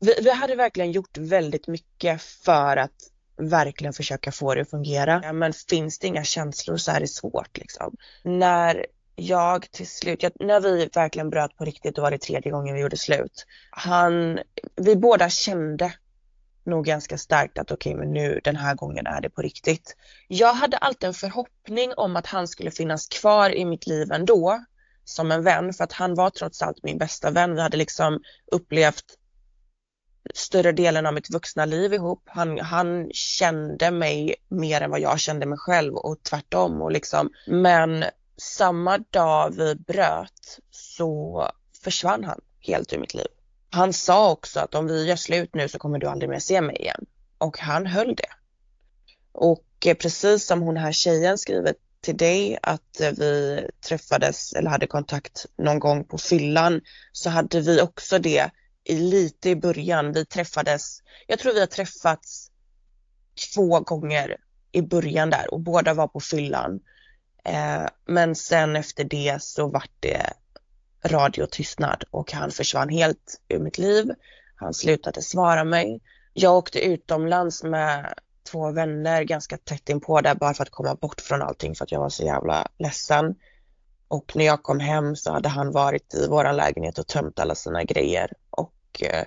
vi, vi hade verkligen gjort väldigt mycket för att verkligen försöka få det att fungera. Ja, Men finns det inga känslor så är det svårt liksom. När jag till slut, jag, när vi verkligen bröt på riktigt, då var det tredje gången vi gjorde slut. Han, vi båda kände nog ganska starkt att okej okay, men nu den här gången är det på riktigt. Jag hade alltid en förhoppning om att han skulle finnas kvar i mitt liv ändå som en vän för att han var trots allt min bästa vän. Vi hade liksom upplevt större delen av mitt vuxna liv ihop. Han, han kände mig mer än vad jag kände mig själv och tvärtom och liksom men samma dag vi bröt så försvann han helt ur mitt liv. Han sa också att om vi gör slut nu så kommer du aldrig mer se mig igen. Och han höll det. Och eh, precis som hon här tjejen skriver till dig att eh, vi träffades eller hade kontakt någon gång på fyllan så hade vi också det i lite i början. Vi träffades, jag tror vi har träffats två gånger i början där och båda var på fyllan. Eh, men sen efter det så vart det radiotystnad och han försvann helt ur mitt liv. Han slutade svara mig. Jag åkte utomlands med två vänner ganska tätt inpå där bara för att komma bort från allting för att jag var så jävla ledsen. Och när jag kom hem så hade han varit i våran lägenhet och tömt alla sina grejer och eh...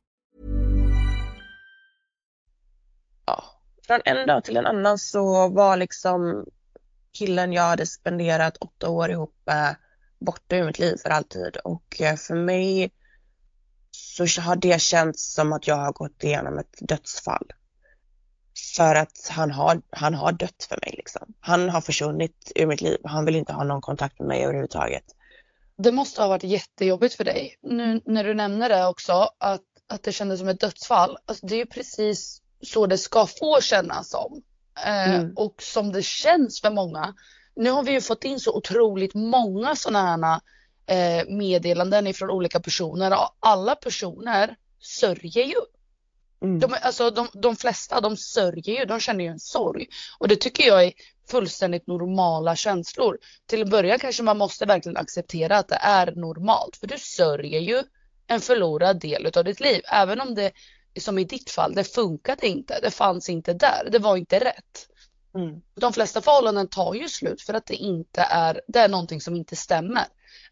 Från en dag till en annan så var liksom killen jag hade spenderat åtta år ihop med borta ur mitt liv för alltid och eh, för mig så har det känts som att jag har gått igenom ett dödsfall. För att han har, han har dött för mig liksom. Han har försvunnit ur mitt liv. Han vill inte ha någon kontakt med mig överhuvudtaget. Det måste ha varit jättejobbigt för dig. Nu när du nämner det också, att, att det kändes som ett dödsfall. Alltså, det är ju precis så det ska få kännas som. Eh, mm. Och som det känns för många. Nu har vi ju fått in så otroligt många sådana här eh, meddelanden ifrån olika personer och alla personer sörjer ju. Mm. De, alltså, de, de flesta de sörjer ju, de känner ju en sorg. Och det tycker jag är fullständigt normala känslor. Till en början kanske man måste verkligen acceptera att det är normalt. För du sörjer ju en förlorad del av ditt liv. Även om det, som i ditt fall, det funkade inte. Det fanns inte där. Det var inte rätt. Mm. De flesta förhållanden tar ju slut för att det inte är, det är någonting som inte stämmer.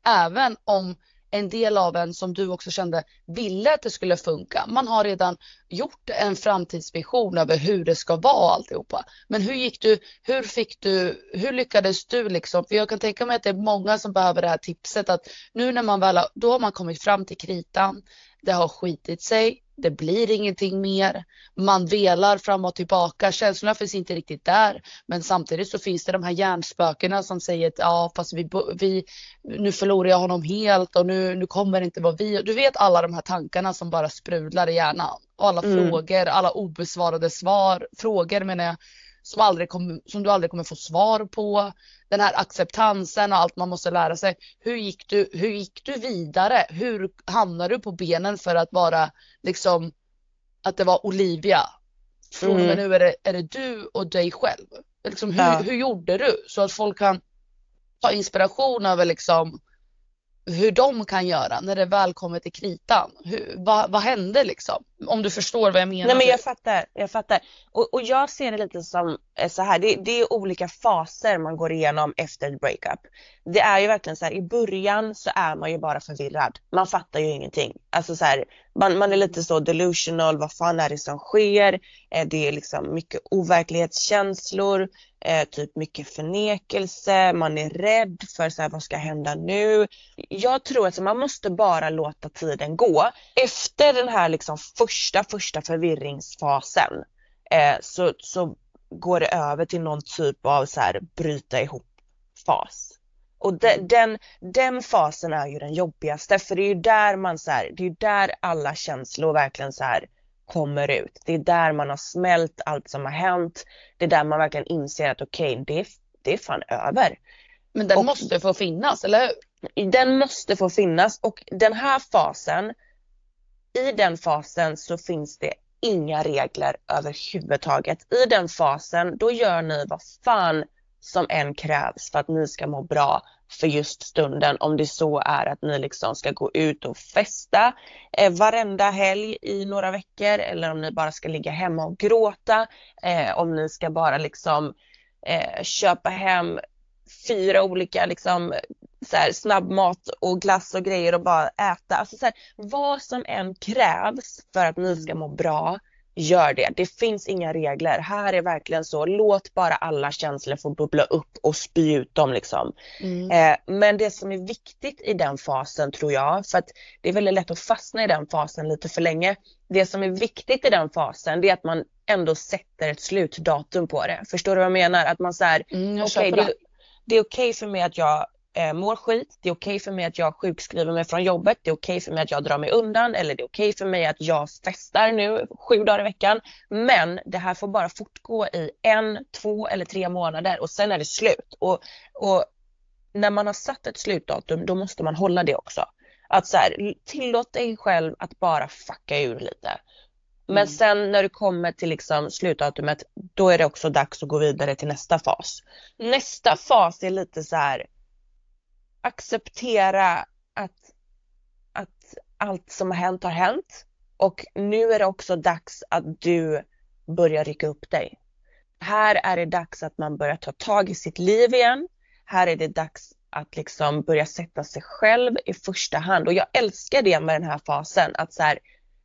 Även om en del av en som du också kände ville att det skulle funka. Man har redan gjort en framtidsvision över hur det ska vara alltihopa. Men hur gick du, hur fick du, hur lyckades du liksom? För jag kan tänka mig att det är många som behöver det här tipset att nu när man väl har, då har man kommit fram till kritan. Det har skitit sig det blir ingenting mer. Man velar fram och tillbaka. Känslorna finns inte riktigt där. Men samtidigt så finns det de här hjärnspökena som säger att ja, fast vi, vi, nu förlorar jag honom helt och nu, nu kommer det inte vara vi. Du vet alla de här tankarna som bara sprudlar i hjärnan. Och alla mm. frågor, alla obesvarade svar, frågor menar jag som, aldrig kom, som du aldrig kommer få svar på. Den här acceptansen och allt man måste lära sig. Hur gick du, hur gick du vidare? Hur hamnade du på benen för att vara liksom att det var Olivia? Från och med mm. nu är det, är det du och dig själv. Liksom, hur, ja. hur gjorde du så att folk kan ta inspiration över liksom hur de kan göra när det väl kommer till kritan. Hur, vad, vad hände liksom? Om du förstår vad jag menar. Nej men jag fattar, jag fattar. Och, och jag ser det lite som eh, så här, det, det, är olika faser man går igenom efter ett breakup. Det är ju verkligen så här, i början så är man ju bara förvirrad. Man fattar ju ingenting. Alltså så här, man, man är lite så delusional, vad fan är det som sker? Eh, det är liksom mycket overklighetskänslor, eh, typ mycket förnekelse, man är rädd för så här, vad ska hända nu? Jag tror att man måste bara låta tiden gå. Efter den här liksom första, första förvirringsfasen eh, så, så går det över till någon typ av så här bryta ihop fas. Och de, mm. den, den fasen är ju den jobbigaste för det är ju där man så här, det är där alla känslor verkligen så här kommer ut. Det är där man har smält allt som har hänt. Det är där man verkligen inser att okej, okay, det, det är fan över. Men den och, måste få finnas, eller hur? Den måste få finnas och den här fasen, i den fasen så finns det inga regler överhuvudtaget. I den fasen, då gör ni vad fan som än krävs för att ni ska må bra för just stunden. Om det så är att ni liksom ska gå ut och festa eh, varenda helg i några veckor eller om ni bara ska ligga hemma och gråta. Eh, om ni ska bara liksom eh, köpa hem fyra olika liksom så här, snabbmat och glass och grejer och bara äta. Alltså så här, vad som än krävs för att ni ska må bra gör det. Det finns inga regler. Här är verkligen så, låt bara alla känslor få bubbla upp och spy ut dem liksom. Mm. Eh, men det som är viktigt i den fasen tror jag, för att det är väldigt lätt att fastna i den fasen lite för länge. Det som är viktigt i den fasen det är att man ändå sätter ett slutdatum på det. Förstår du vad jag menar? Att man säger, mm, okej okay, det, det är okej okay för mig att jag eh, mår skit, det är okej okay för mig att jag sjukskriver mig från jobbet, det är okej okay för mig att jag drar mig undan eller det är okej okay för mig att jag festar nu sju dagar i veckan. Men det här får bara fortgå i en, två eller tre månader och sen är det slut. Och, och när man har satt ett slutdatum då måste man hålla det också. Att så här, tillåt dig själv att bara fucka ur lite. Men mm. sen när du kommer till liksom slutdatumet, då är det också dags att gå vidare till nästa fas. Nästa fas är lite så här, acceptera att, att allt som har hänt har hänt och nu är det också dags att du börjar rycka upp dig. Här är det dags att man börjar ta tag i sitt liv igen. Här är det dags att liksom börja sätta sig själv i första hand och jag älskar det med den här fasen att så här,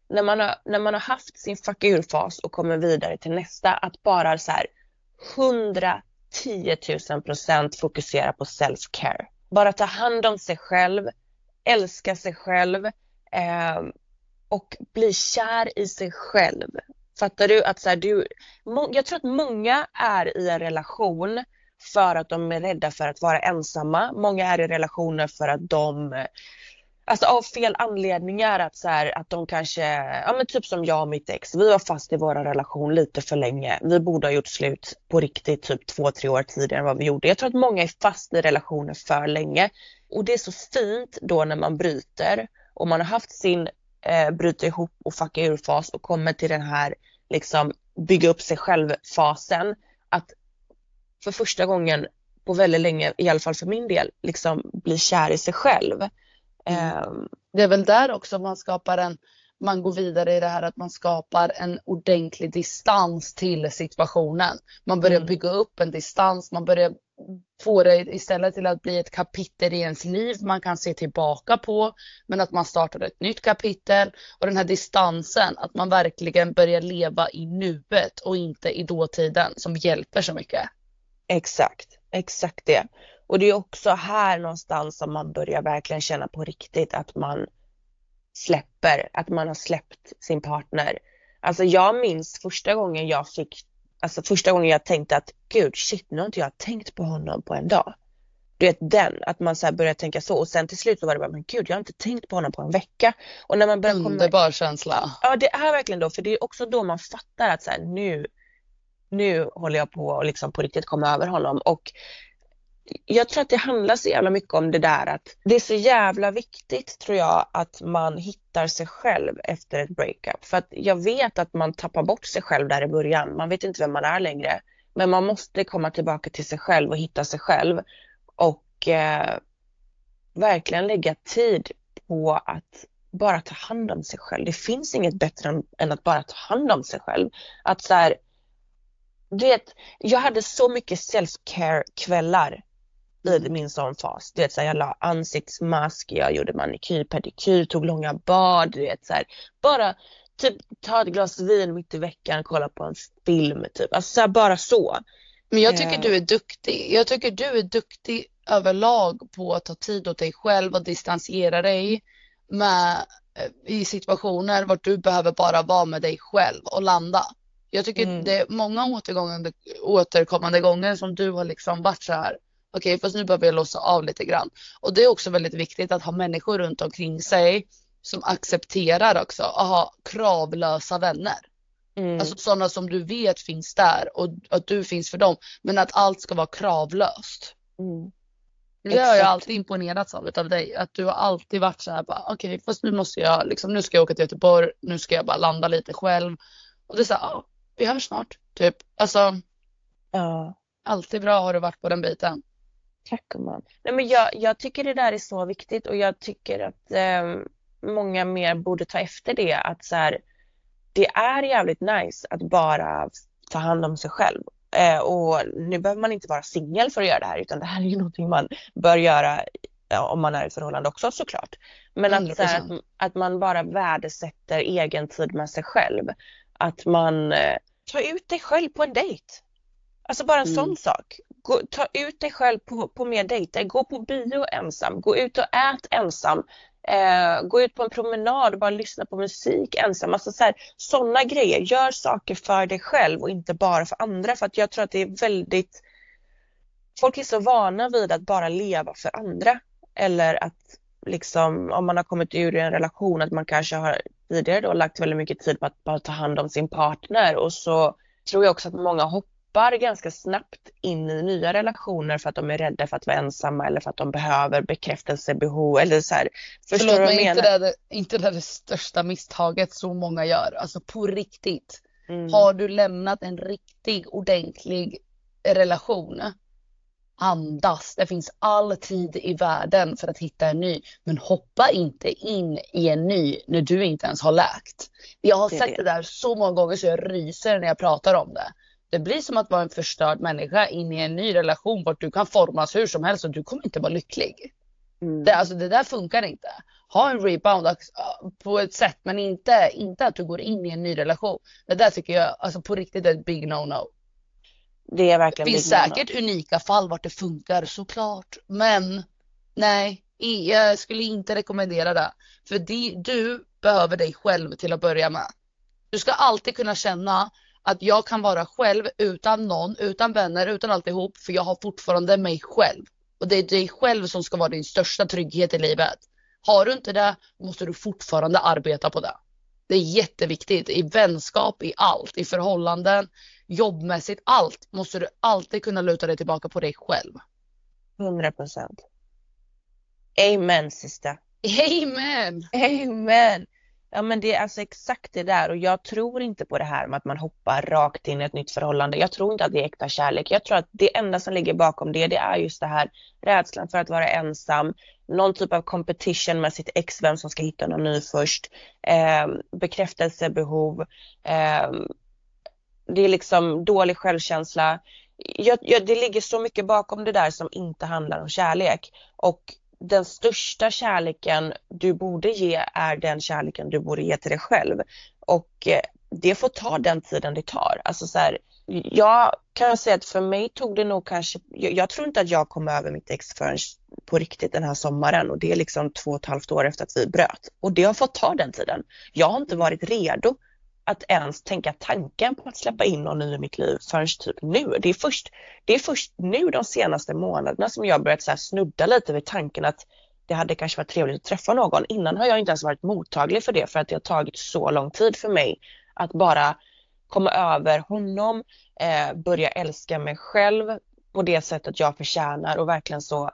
när man har, när man har haft sin fuck ur-fas och kommer vidare till nästa att bara så här 110 000 procent fokusera på self-care bara ta hand om sig själv, älska sig själv eh, och bli kär i sig själv. Fattar du? att så här, du, Jag tror att många är i en relation för att de är rädda för att vara ensamma. Många är i relationer för att de Alltså av fel anledningar att så här, att de kanske, ja men typ som jag och mitt ex, vi var fast i vår relation lite för länge. Vi borde ha gjort slut på riktigt typ två, tre år tidigare än vad vi gjorde. Jag tror att många är fast i relationer för länge. Och det är så fint då när man bryter och man har haft sin eh, bryta ihop och fucka ur fas och kommer till den här liksom bygga upp sig själv-fasen. Att för första gången på väldigt länge, i alla fall för min del, liksom bli kär i sig själv. Um, det är väl där också man skapar en, man går vidare i det här att man skapar en ordentlig distans till situationen. Man börjar mm. bygga upp en distans, man börjar få det istället till att bli ett kapitel i ens liv man kan se tillbaka på. Men att man startar ett nytt kapitel och den här distansen, att man verkligen börjar leva i nuet och inte i dåtiden som hjälper så mycket. Exakt, exakt det. Och det är också här någonstans som man börjar verkligen känna på riktigt att man släpper, att man har släppt sin partner. Alltså jag minns första gången jag fick, alltså första gången jag tänkte att gud shit nu har inte jag tänkt på honom på en dag. Du vet den, att man så börjar tänka så och sen till slut så var det bara, men gud jag har inte tänkt på honom på en vecka. Och när man börjar komma... Underbar känsla. Ja det är verkligen då, för det är också då man fattar att så här, nu, nu håller jag på att liksom på riktigt komma över honom och jag tror att det handlar så jävla mycket om det där att det är så jävla viktigt tror jag att man hittar sig själv efter ett breakup. För att jag vet att man tappar bort sig själv där i början. Man vet inte vem man är längre. Men man måste komma tillbaka till sig själv och hitta sig själv. Och eh, verkligen lägga tid på att bara ta hand om sig själv. Det finns inget bättre än, än att bara ta hand om sig själv. Att så här, du vet, jag hade så mycket self-care kvällar i min sån fas. Du vet så här, jag la ansiktsmask, jag gjorde manikyr, pedikyr, tog långa bad, du vet så här, bara typ ta ett glas vin mitt i veckan, kolla på en film typ, alltså så här, bara så. Men jag tycker Eh. du är duktig. Jag tycker du är duktig överlag på att ta tid åt dig själv och distansera dig med, eh, i situationer vart du behöver bara vara med dig själv och landa. Jag tycker Mm. det är många återkommande gånger som du har liksom varit så här. Okej, fast nu behöver jag låsa av lite grann. Och det är också väldigt viktigt att ha människor runt omkring sig som accepterar också, att ha kravlösa vänner. Mm. Alltså sådana som du vet finns där och att du finns för dem. Men att allt ska vara kravlöst. Mm. Det har jag alltid imponerats av utav dig. Att du har alltid varit så här bara okej fast nu måste jag liksom nu ska jag åka till Göteborg. Nu ska jag bara landa lite själv. Och det är så här, ja, vi hörs snart. Typ. Alltså Ja. alltid bra har du varit på den biten. Tack gumman. Nej men jag, jag tycker det där är så viktigt och jag tycker att eh, många mer borde ta efter det att så här, det är jävligt nice att bara ta hand om sig själv. Eh, och nu behöver man inte vara singel för att göra det här utan det här är ju någonting man bör göra ja, om man är i ett förhållande också såklart. Men att, så här, 100%. att, att man bara värdesätter egen tid med sig själv. Att man eh, tar ut dig själv på en dejt. Alltså bara en Mm. sån sak. Gå, ta ut dig själv på, på mer dejter. Gå på bio ensam. Gå ut och ät ensam. Eh, gå ut på en promenad och bara lyssna på musik ensam. Alltså så här, sådana grejer. Gör saker för dig själv och inte bara för andra. För att jag tror att det är väldigt... Folk är så vana vid att bara leva för andra. Eller att liksom om man har kommit ur en relation att man kanske har tidigare då lagt väldigt mycket tid på att bara ta hand om sin partner och så tror jag också att många hoppar ganska snabbt in i nya relationer för att de är rädda för att vara ensamma eller för att de behöver bekräftelsebehov eller så här. Förstår Förlåt jag inte det, är- inte det, det största misstaget så många gör. Alltså på riktigt. Mm. Har du lämnat en riktig ordentlig relation andas. Det finns all tid i världen för att hitta en ny. Men hoppa inte in i en ny när du inte ens har läkt. Jag har Det sett det. det där så många gånger så jag ryser när jag pratar om det. Det blir som att vara en förstörd människa in i en ny relation vart du kan formas hur som helst och du kommer inte vara lycklig. Mm. Det, alltså, det där funkar inte. Ha en rebound äh, på ett sätt men inte, inte att du går in i en ny relation. Det där tycker jag alltså, på riktigt är ett big no-no. Det är verkligen Det finns big no-no. säkert unika fall vart det funkar såklart. Men nej, jag skulle inte rekommendera det. För di- du behöver dig själv till att börja med. Du ska alltid kunna känna att jag kan vara själv utan någon, utan vänner, utan alltihop. För jag har fortfarande mig själv. Och det är dig själv som ska vara din största trygghet i livet. Har du inte det måste du fortfarande arbeta på det. Det är jätteviktigt i vänskap, i allt, i förhållanden, jobbmässigt, allt måste du alltid kunna luta dig tillbaka på dig själv. 100 procent. Amen sista. Amen! Amen! Ja men det är alltså exakt det där och jag tror inte på det här med att man hoppar rakt in i ett nytt förhållande. Jag tror inte att det är äkta kärlek. Jag tror att det enda som ligger bakom det, det är just det här rädslan för att vara ensam, någon typ av competition med sitt ex, vem som ska hitta någon ny först, eh, bekräftelsebehov, eh, det är liksom dålig självkänsla. Jag, jag, det ligger så mycket bakom det där som inte handlar om kärlek och den största kärleken du borde ge är den kärleken du borde ge till dig själv. Och eh, det får ta den tiden det tar. Alltså så här, jag kan säga att för mig tog det nog kanske, jag, jag tror inte att jag kom över mitt ex förrän på riktigt den här sommaren och det är liksom två och ett halvt år efter att vi bröt. Och det har fått ta den tiden. Jag har inte varit redo att ens tänka tanken på att släppa in någon ny i mitt liv förrän typ nu. Det är först, det är först nu de senaste månaderna som jag börjat så här snudda lite vid tanken att det hade kanske varit trevligt att träffa någon. Innan har jag inte ens varit mottaglig för det för att det har tagit så lång tid för mig att bara komma över honom, eh, börja älska mig själv på det sättet jag förtjänar och verkligen så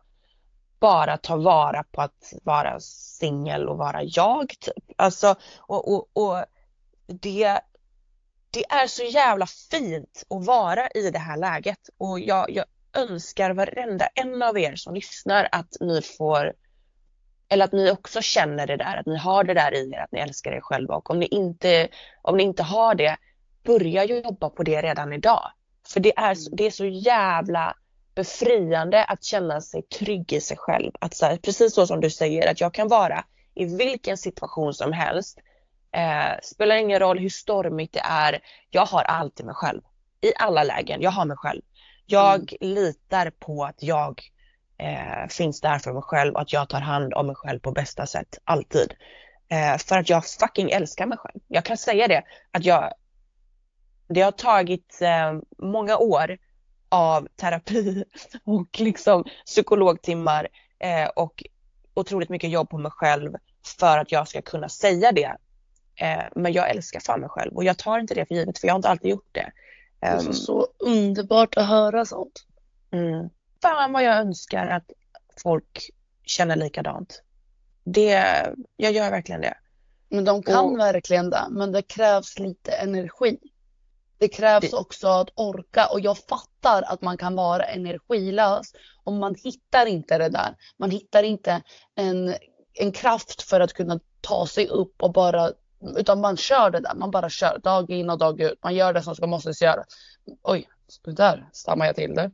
bara ta vara på att vara singel och vara jag. Typ. Alltså, och, och, och det, det är så jävla fint att vara i det här läget och jag, jag önskar varenda en av er som lyssnar att ni får eller att ni också känner det där, att ni har det där i er, att ni älskar er själva och om ni inte, om ni inte har det, börja jobba på det redan idag. För det är, så- det är så jävla befriande att känna sig trygg i sig själv. Att så här, precis så som du säger, att jag kan vara i vilken situation som helst. Eh, spelar ingen roll hur stormigt det är. Jag har alltid mig själv. I alla lägen, jag har mig själv. Jag mm. litar på att jag eh, finns där för mig själv och att jag tar hand om mig själv på bästa sätt, alltid. Eh, för att jag fucking älskar mig själv. Jag kan säga det, att jag, det har tagit eh, många år av terapi och liksom psykologtimmar eh, och otroligt mycket jobb på mig själv för att jag ska kunna säga det. Eh, men jag älskar fan mig själv och jag tar inte det för givet för jag har inte alltid gjort det. Det är ehm, så underbart att höra sånt. Mm. Fan vad jag önskar att folk känner likadant. Det, jag gör verkligen det. Men de kan och, verkligen det, men det krävs lite energi. Det krävs det... också att orka och jag fattar att man kan vara energilös om man hittar inte det där. Man hittar inte en, en kraft för att kunna ta sig upp och bara utan man kör det där, man bara kör dag in och dag ut. Man gör det som ska måste göras. Oj, där stammar jag till det.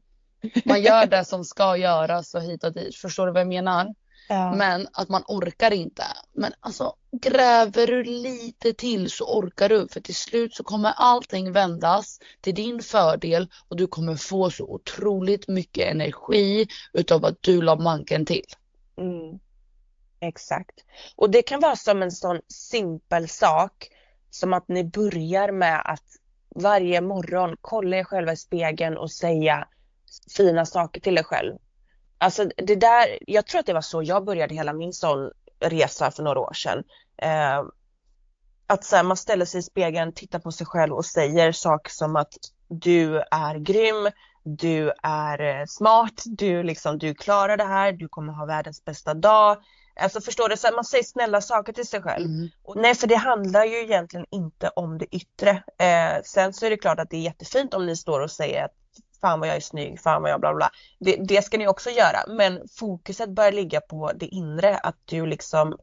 Man gör det som ska göras och hit och dit. Förstår du vad jag menar? Ja. Men att man orkar inte. Men alltså gräver du lite till så orkar du. För till slut så kommer allting vändas till din fördel och du kommer få så otroligt mycket energi utav vad du la manken till. Mm. Exakt. Och det kan vara som en sån simpel sak som att ni börjar med att varje morgon kolla er själva i spegeln och säga fina saker till er själv. Alltså det där, jag tror att det var så jag började hela min sån resa för några år sedan. Eh, att så här, man ställer sig i spegeln, tittar på sig själv och säger saker som att du är grym, du är eh, smart, du, liksom, du klarar det här, du kommer ha världens bästa dag. Alltså förstår du, så man säger snälla saker till sig själv. Mm. Och, nej för det handlar ju egentligen inte om det yttre. Eh, sen så är det klart att det är jättefint om ni står och säger att fan vad jag är snygg, fan vad jag bla bla. Det, det ska ni också göra men fokuset bör ligga på det inre att du liksom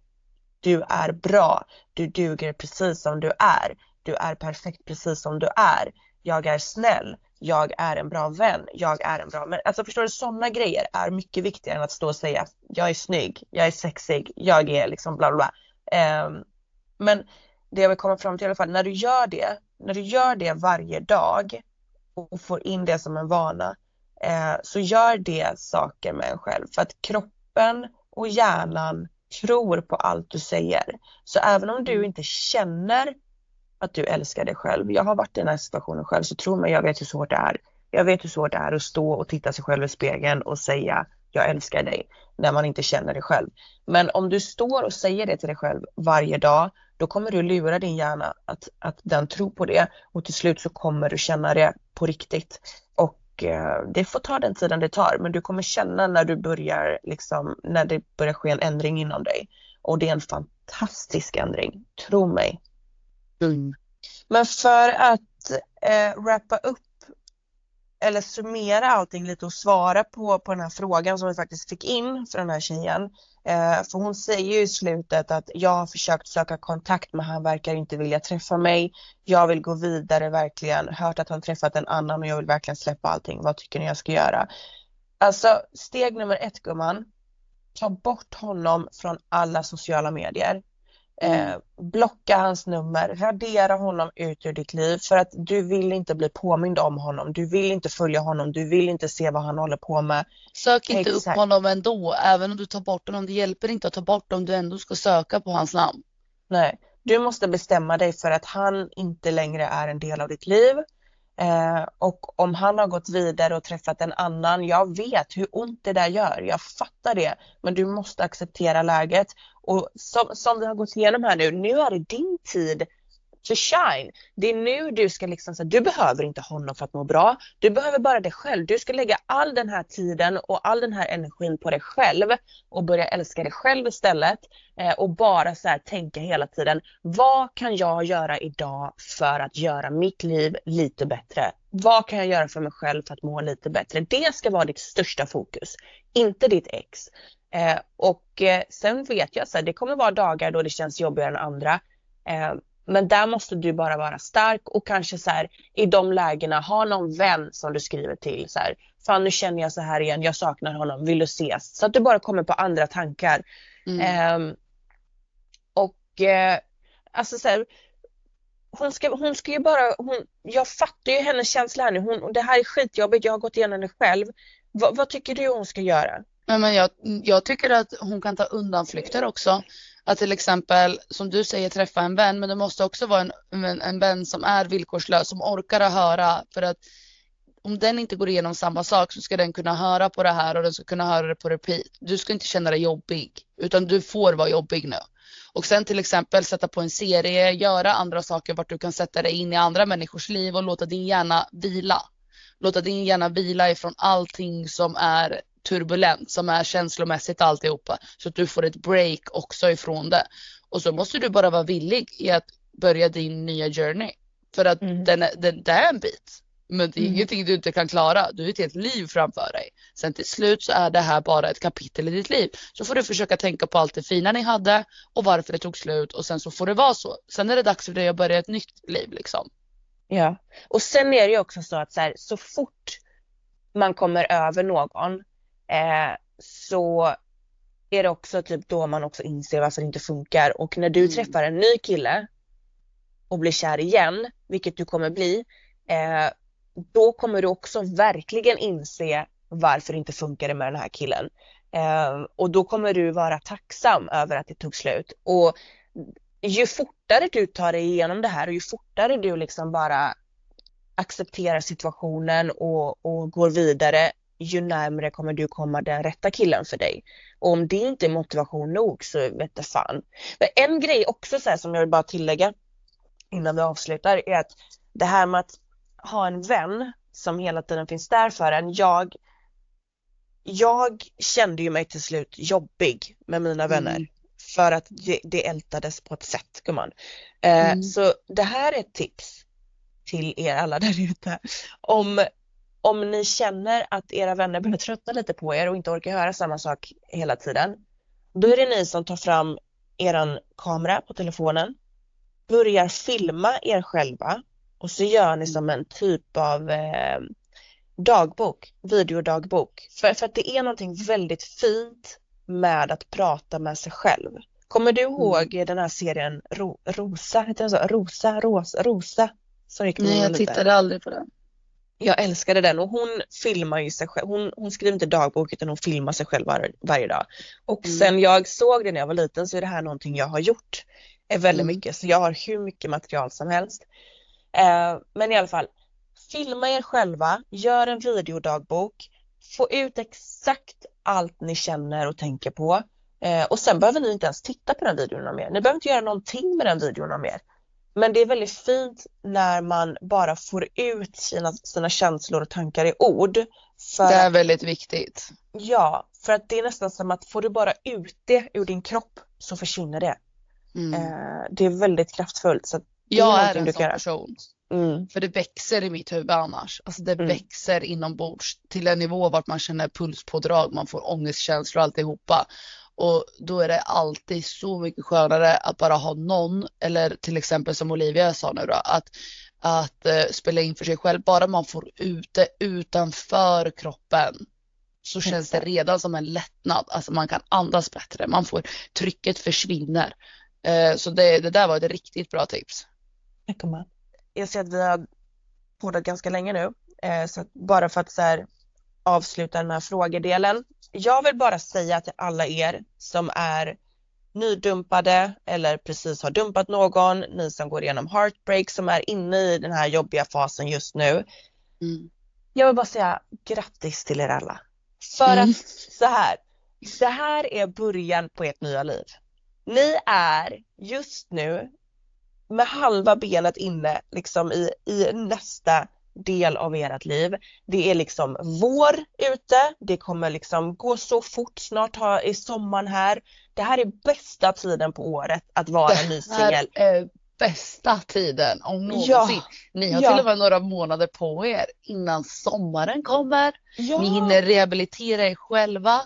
du är bra, du duger precis som du är, du är perfekt precis som du är, jag är snäll, jag är en bra vän, jag är en bra men alltså förstår du sådana grejer är mycket viktigare än att stå och säga jag är snygg, jag är sexig, jag är liksom bla bla. Um, men det jag vill komma fram till i alla fall, när du gör det, när du gör det varje dag och får in det som en vana eh, så gör det saker med en själv för att kroppen och hjärnan tror på allt du säger. Så även om du mm. inte känner att du älskar dig själv. Jag har varit i den här situationen själv så tro mig, jag vet hur svårt det är. Jag vet hur svårt det är att stå och titta sig själv i spegeln och säga jag älskar dig när man inte känner det själv. Men om du står och säger det till dig själv varje dag, då kommer du lura din hjärna att, att den tror på det och till slut så kommer du känna det på riktigt. Och eh, det får ta den tiden det tar, men du kommer känna när du börjar liksom, när det börjar ske en ändring inom dig. Och det är en fantastisk ändring, tro mig. Mm. Men för att eh, wrappa upp eller summera allting lite och svara på, på den här frågan som vi faktiskt fick in från den här tjejen. Eh, för hon säger ju i slutet att jag har försökt söka kontakt men han verkar inte vilja träffa mig. Jag vill gå vidare verkligen, hört att han träffat en annan och jag vill verkligen släppa allting. Vad tycker ni jag ska göra? Alltså steg nummer ett gumman, ta bort honom från alla sociala medier. Eh, mm. blocka hans nummer, radera honom ut ur ditt liv för att du vill inte bli påmind om honom. Du vill inte följa honom, du vill inte se vad han håller på med. Sök inte Exakt. upp honom ändå, även om du tar bort honom. Det hjälper inte att ta bort om du ändå ska söka på hans namn. Nej, du måste bestämma dig för att han inte längre är en del av ditt liv. Eh, och om han har gått vidare och träffat en annan, jag vet hur ont det där gör, jag fattar det. Men du måste acceptera läget. Och som, som vi har gått igenom här nu, nu är det din tid to shine. Det är nu du ska liksom så du behöver inte honom för att må bra. Du behöver bara dig själv. Du ska lägga all den här tiden och all den här energin på dig själv och börja älska dig själv istället. Eh, och bara så här tänka hela tiden, vad kan jag göra idag för att göra mitt liv lite bättre? Vad kan jag göra för mig själv för att må lite bättre? Det ska vara ditt största fokus, inte ditt ex. Eh, och eh, sen vet jag så här, det kommer vara dagar då det känns jobbigare än andra. Eh, Men där måste du bara vara stark och kanske så här i de lägena ha någon vän som du skriver till så här. Fan nu känner jag så här igen, jag saknar honom, vill du ses? Så att du bara kommer på andra tankar. Mm. Um, och eh, alltså så här, hon ska, hon ska ju bara, hon, jag fattar ju hennes känsla här nu, hon, det här är skitjobbigt, jag har gått igenom det själv. Va, vad tycker du hon ska göra? Nej, men jag, jag tycker att hon kan ta undanflykter också. Att till exempel, som du säger, träffa en vän, men det måste också vara en, en, en vän som är villkorslös, som orkar att höra. För att om den inte går igenom samma sak så ska den kunna höra på det här och den ska kunna höra det på repeat. Du ska inte känna dig jobbig, utan du får vara jobbig nu. Och sen till exempel sätta på en serie, göra andra saker vart du kan sätta dig in i andra människors liv och låta din hjärna vila. Låta din hjärna vila ifrån allting som är turbulent, som är känslomässigt alltihopa. Så att du får ett break också ifrån det. Och så måste du bara vara villig i att börja din nya journey. För att Mm. den, är- den, det är en bit. Men det är Mm. ingenting du inte kan klara. Du har ett helt liv framför dig. Sen till slut så är det här bara ett kapitel i ditt liv. Så får du försöka tänka på allt det fina ni hade och varför det tog slut och sen så får det vara så. Sen är det dags för dig att börja ett nytt liv liksom. Ja, och sen är det ju också så att så, här, så fort man kommer över någon eh, så är det också typ då man också inser varför det inte funkar och när du Mm. träffar en ny kille och blir kär igen, vilket du kommer bli, eh, då kommer du också verkligen inse varför det inte funkade med den här killen. Eh, och då kommer du vara tacksam över att det tog slut. Och ju fortare du tar dig igenom det här och ju fortare du liksom bara accepterar situationen och, och går vidare, ju närmare kommer du komma den rätta killen för dig. Och om det inte är motivation nog så vet jag fan. Men en grej också så här som jag vill bara tillägga innan vi avslutar är att det här med att ha en vän som hela tiden finns där för en. Jag, jag kände ju mig till slut jobbig med mina vänner Mm. för att det, det ältades på ett sätt gumman. Eh, Mm. Så det här är ett tips till er alla där ute. Om, om ni känner att era vänner börjar tröttna lite på er och inte orkar höra samma sak hela tiden. Då är det ni som tar fram eran kamera på telefonen, börjar filma er själva och så gör ni som en typ av eh, dagbok, videodagbok. För, för att det är någonting väldigt fint med att prata med sig själv. Kommer du ihåg den här serien Ro, Rosa, heter den så? Rosa, Rosa, Rosa? Som gick Nej, jag lite. tittade aldrig på den. Jag älskade den och hon filmar ju sig själv. Hon, hon skriver inte dagbok utan hon filmar sig själv var, varje dag. Och Mm. sen jag såg det när jag var liten så är det här någonting jag har gjort eh, väldigt Mm. mycket. Så jag har hur mycket material som helst. Eh, men i alla fall, filma er själva, gör en videodagbok, få ut exakt allt ni känner och tänker på. Eh, och sen behöver ni inte ens titta på den videon mer. Ni behöver inte göra någonting med den videon mer. Men det är väldigt fint när man bara får ut sina, sina känslor och tankar i ord. För Det är väldigt viktigt. ja, för att det är nästan som att får du bara ut det ur din kropp så försvinner det. Mm. Eh, det är väldigt kraftfullt. Så det Jag är någonting en sån person. Mm, För det växer i mitt huvud annars. Alltså det Mm. växer inombords till en nivå vart man känner pulspådrag, man får ångestkänslor och alltihopa. Och då är det alltid så mycket skönare att bara ha någon, eller till exempel som Olivia sa nu då, att, att eh, spela in för sig själv. Bara man får ut det utanför kroppen så känns det redan som en lättnad. Alltså man kan andas bättre, man får, trycket försvinner. Eh, så det, det där var ett riktigt bra tips. gumman. Jag ser att vi har poddat ganska länge nu. Eh, så bara för att så här, avsluta den här frågedelen. Jag vill bara säga till alla er som är nydumpade eller precis har dumpat någon, ni som går igenom heartbreak, som är inne i den här jobbiga fasen just nu. Mm. Jag vill bara säga grattis till er alla. För Mm. att så här, det här är början på ert nya liv. Ni är just nu med halva benet inne liksom i, i nästa del av ert liv. Det är liksom vår ute, det kommer liksom gå så fort, snart ha, är sommaren här. Det här är bästa tiden på året att vara ny singel. är bästa tiden om någonsin. Ja, Ni har ja. till och med några månader på er innan sommaren kommer. Ja, Ni hinner rehabilitera er själva.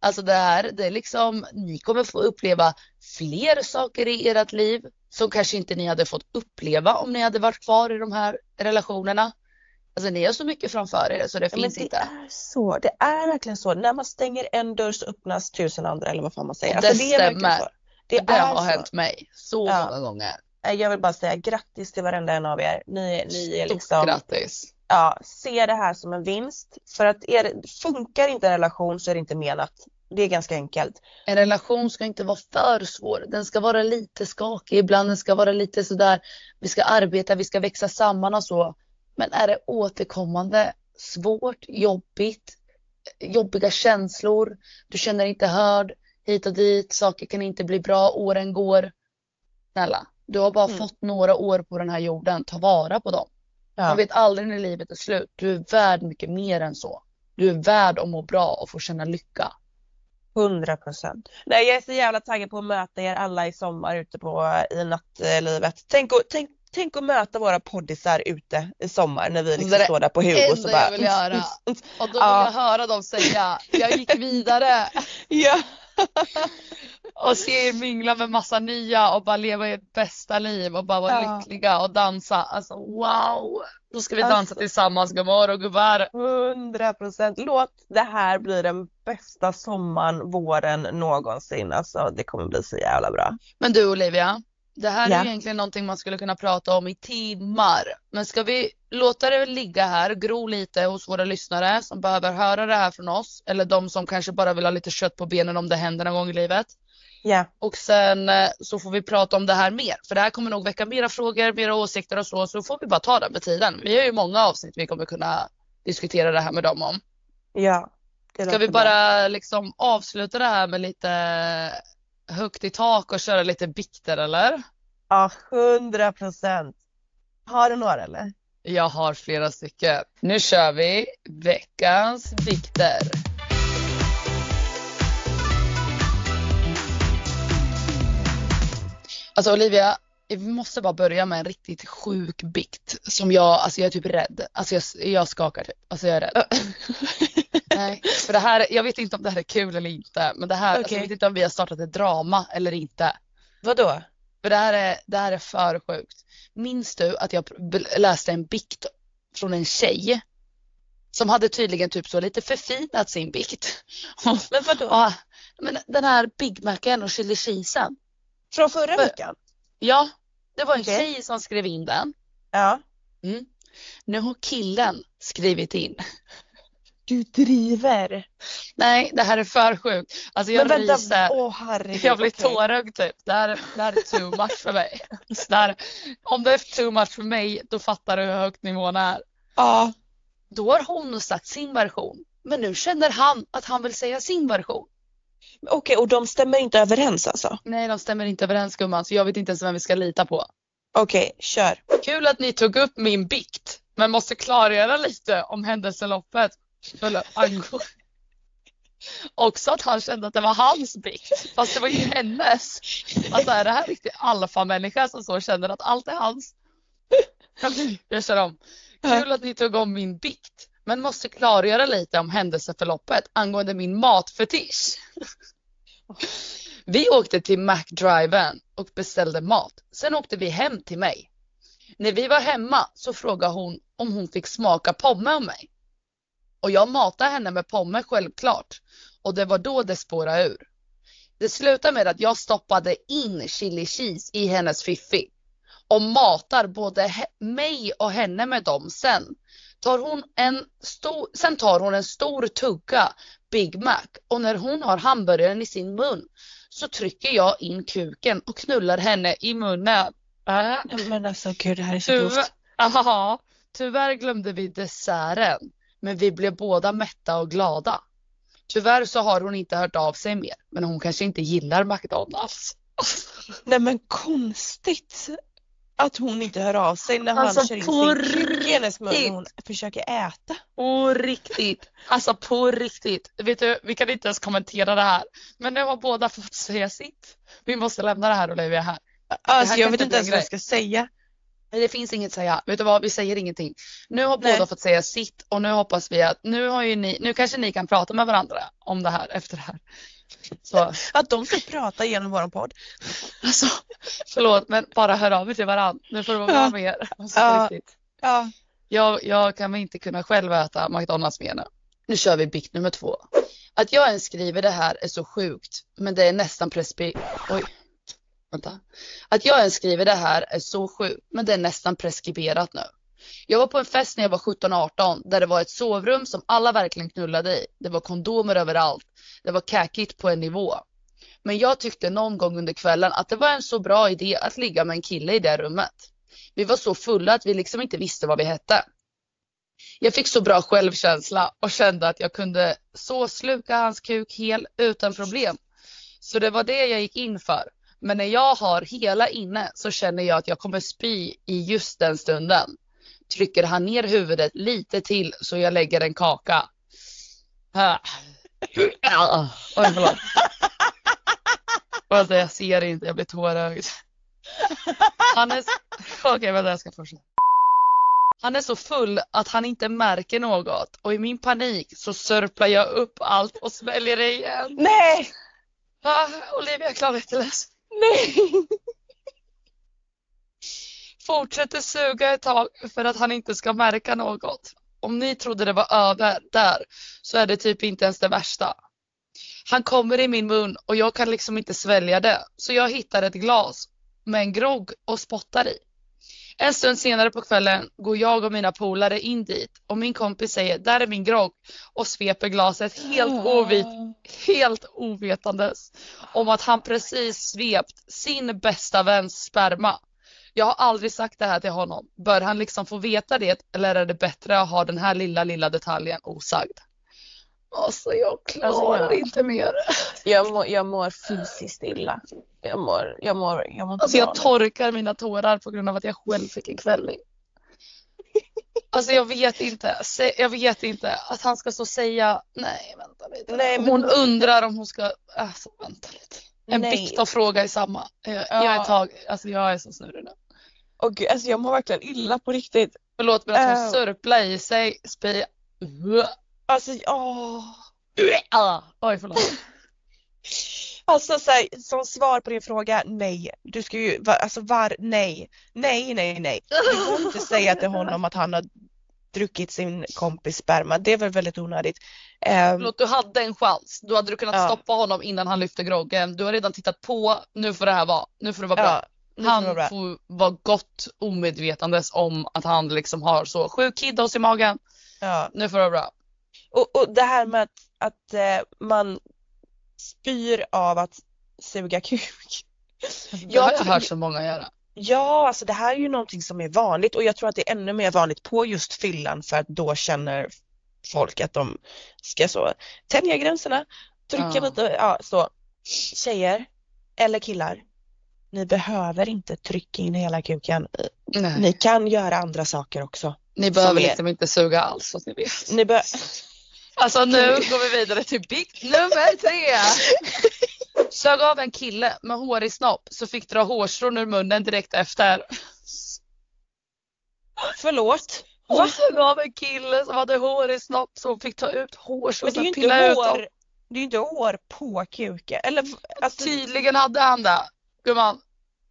Alltså det här, det är liksom, ni kommer få uppleva fler saker i ert liv som kanske inte ni hade fått uppleva om ni hade varit kvar i de här relationerna. Alltså ni har så mycket framför er så det Ja, men finns det inte. är så, det är verkligen så. När man stänger en dörr så öppnas tusen andra eller vad fan man säger. Det Alltså, är verkligen stämmer. Det, Det har så. hänt mig så Ja. många gånger. Jag vill bara säga grattis till varenda en av er. Ni, ni är Stort liksom, grattis. Ja, se det här som en vinst. För att det, funkar inte en relation så är det inte menat. Det är ganska enkelt. En relation ska inte vara för svår. Den ska vara lite skakig ibland. Den ska vara lite sådär. Vi ska arbeta, vi ska växa samman och så. Men är det återkommande svårt, jobbigt, jobbiga känslor, du känner dig inte hörd, hit och dit, saker kan inte bli bra, åren går. Snälla, du har bara Mm. fått några år på den här jorden, ta vara på dem. Ja. Man vet aldrig när livet är slut. Du är värd mycket mer än så. Du är värd att må bra och få känna lycka. 100 procent. Nej, jag är så jävla taggad på att möta er alla i sommar ute på i nattlivet. Tänk, att- tänk, tänk att möta våra poddisar ute i sommar när vi liksom Det det står där på Hugo och så enda bara jag vill göra. Och då Ja. vill jag höra dem säga, jag gick vidare Ja. och se er mingla med massa nya och bara leva ert bästa liv och bara vara Ja. lyckliga och dansa. Alltså wow! Då ska vi dansa Alltså. tillsammans gummor och gubbar. 100 procent. Låt det här bli den bästa sommaren, våren någonsin. Alltså det kommer bli så jävla bra. Men du Olivia, det här är Ja. ju egentligen någonting man skulle kunna prata om i timmar. Men ska vi låta det ligga här, gro lite hos våra lyssnare som behöver höra det här från oss eller de som kanske bara vill ha lite kött på benen om det händer någon gång i livet. Ja, Och sen eh, så får vi prata om det här mer. För det här kommer nog väcka mera frågor, mera åsikter och så. Så får vi bara ta det med tiden. Vi har ju många avsnitt vi kommer kunna diskutera det här med dem om. ja. Det Ska vi bara liksom avsluta det här med lite högt i tak och köra lite bikter eller? Ja, 100 procent. Har du några eller? Jag har flera stycken. Nu kör vi veckans bikter. Alltså Olivia, vi måste bara börja med en riktigt sjuk bikt som jag, alltså jag är typ rädd. Alltså jag, jag skakar typ. Alltså jag är rädd. Nej, för det här, jag vet inte om det här är kul eller inte. Men det här, alltså, jag vet inte om vi har startat ett drama eller inte. Vadå? För det här är, det här är för sjukt. Minns du att jag läste en bikt från en tjej som hade tydligen typ så lite förfinat sin bikt. Men vadå? Ja, men den här Big Macen och chili cheesen. Från förra För- veckan? Ja, det var en Okej. tjej som skrev in den. Ja. Mm. Nu har killen skrivit in. Du driver. Nej, det här är för sjukt. Alltså jag Men vänta, ryser. åh herregud. Jag blir okej. tårögd typ. Det här, det här är too much för mig. Där, om det är too much för mig, då fattar du hur högt nivån är. Ja. Då har hon sagt sin version. Men nu känner han att han vill säga sin version. Okej, och de stämmer inte överens alltså? Nej, de stämmer inte överens gumman, så jag vet inte ens vem vi ska lita på. Okej, kör. Kul att ni tog upp min bikt, men måste klargöra lite om angående. Också att han kände att det var hans bikt, fast det var ju hennes. Alltså är det här riktigt alfamänniska som så känner att allt är hans? Jag kör om. Kul att ni tog om min bikt, men måste klargöra lite om händelseförloppet angående min matfetisch. Vi åkte till McDriven och beställde mat. Sen åkte vi hem till mig. När vi var hemma så frågade hon om hon fick smaka pomme av mig. Och jag matade henne med pomme självklart. Och det var då det spårade ur. Det slutade med att jag stoppade in chili cheese i hennes fiffi. Och matar både mig och henne med dem sen. Tar hon en stor, sen tar hon en stor tugga Big Mac och när hon har hamburgaren i sin mun så trycker jag in kuken och knullar henne i munnen. Äh. Men alltså gud, det här är så Tyvärr, grovt. aha, tyvärr glömde vi desserten, men vi blev båda mätta och glada. Tyvärr så har hon inte hört av sig mer, men hon kanske inte gillar McDonalds. Nej men konstigt att hon inte hör av sig när Alltså, han kör in sin kuk i hennes mun och hon försöker äta. På riktigt, alltså på riktigt. Vet du, vi kan inte ens kommentera det här, men nu har båda fått säga sitt. Vi måste lämna det här Olivia här. Alltså kan jag vet inte ens en vad jag ska säga. Nej, det finns inget att säga. Vet du vad, vi säger ingenting. Nu har Nej. båda fått säga sitt och nu hoppas vi att nu har ju ni, nu kanske ni kan prata med varandra om det här efter det här. Så, Att de ska prata genom våran podd. alltså, förlåt men bara hör av er till varandra. Nu får det vara Ja. med er. Alltså, Ja. Jag, jag kan väl inte kunna själv äta McDonalds mer nu. Nu kör vi bikt nummer två. Att jag ens skriver det här är så sjukt, men det är nästan prespi... Oj. Vänta. Att jag ens skriver det här är så sjukt, men det är nästan preskriberat nu. Jag var på en fest när jag var 17-18 där det var ett sovrum som alla verkligen knullade i. Det var kondomer överallt. Det var käkigt på en nivå. Men jag tyckte någon gång under kvällen att det var en så bra idé att ligga med en kille i det rummet. Vi var så fulla att vi liksom inte visste vad vi hette. Jag fick så bra självkänsla och kände att jag kunde så sluka hans kuk hel utan problem. Så det var det jag gick in för. Men när jag har hela inne så känner jag att jag kommer spy i just den stunden. Trycker han ner huvudet lite till så jag lägger en kaka. Oj, förlåt. Vänta, jag ser inte, jag blir tårögd. Han är... Okej, vänta, jag ska fortsätta. Han är så full att han inte märker något och i min panik så sörplar jag upp allt och sväljer det igen. Nej! Ah, Olivia, jag klarar inte läs. Nej! Fortsätter suga ett tag för att han inte ska märka något. Om ni trodde det var över där så är det typ inte ens det värsta. Han kommer i min mun och jag kan liksom inte svälja det så jag hittar ett glas med en grogg och spottar i. En stund senare på kvällen går jag och mina polare in dit och min kompis säger där är min grogg och sveper glaset helt, ovit, helt ovetandes om att han precis svept sin bästa väns sperma. Jag har aldrig sagt det här till honom. Bör han liksom få veta det eller är det bättre att ha den här lilla, lilla detaljen osagd? Alltså jag klarar Alltså, inte mer. Jag mår, jag mår fysiskt illa. Jag mår, jag mår, jag mår Alltså jag torkar mina tårar på grund av att jag själv fick en kvällning. Alltså jag vet inte, jag vet inte att han ska så säga nej vänta lite. Nej, men- Hon undrar om hon ska, alltså vänta lite. En Nej. bikt och fråga i samma. Jag, jag är Ja. tag, alltså jag är så snurrig nu. Åh gud, alltså jag mår verkligen illa på riktigt. Förlåt men att hon Äh. sörplar i sig, spy. Alltså, åh. Ah, Oj förlåt. Alltså så här, som svar på din fråga, nej. Du ska ju, alltså var, nej. Nej, nej, nej. Du får inte säga till honom att han har druckit sin kompis sperma. Det är väl väldigt onödigt. Ehm, Förlåt, du hade en chans. Då hade du kunnat Ja. stoppa honom innan han lyfte groggen. Du har redan tittat på. Nu får det här vara. Nu får det vara bra. ja, får han bra. får vara gott omedvetandes om att han liksom har så sjuk kiddos i magen. Ja. Nu får det vara bra. Och, och det här med att, att eh, man spyr av att suga kuk. Det Jag har jag hört så många göra. Ja, alltså det här är ju någonting som är vanligt och jag tror att det är ännu mer vanligt på just fyllan för att då känner folk att de ska så tänja gränserna, trycka Ja. lite, ja så. Tjejer eller killar, ni behöver inte trycka in hela kuken. Nej. Ni kan göra andra saker också. Ni behöver liksom inte suga alls så att ni vet. Ni. Alltså nu går vi vidare till bikt nummer tre. Sög av en kille med hårig snopp så fick dra hårstrån ur munnen direkt efter. Förlåt? Hon sög av en kille som hade hårig snopp så hon fick ta ut hårstrån och pilla ut dem. det är ju inte hår på kuken. Eller alltså, Tydligen hade han det. Gumman.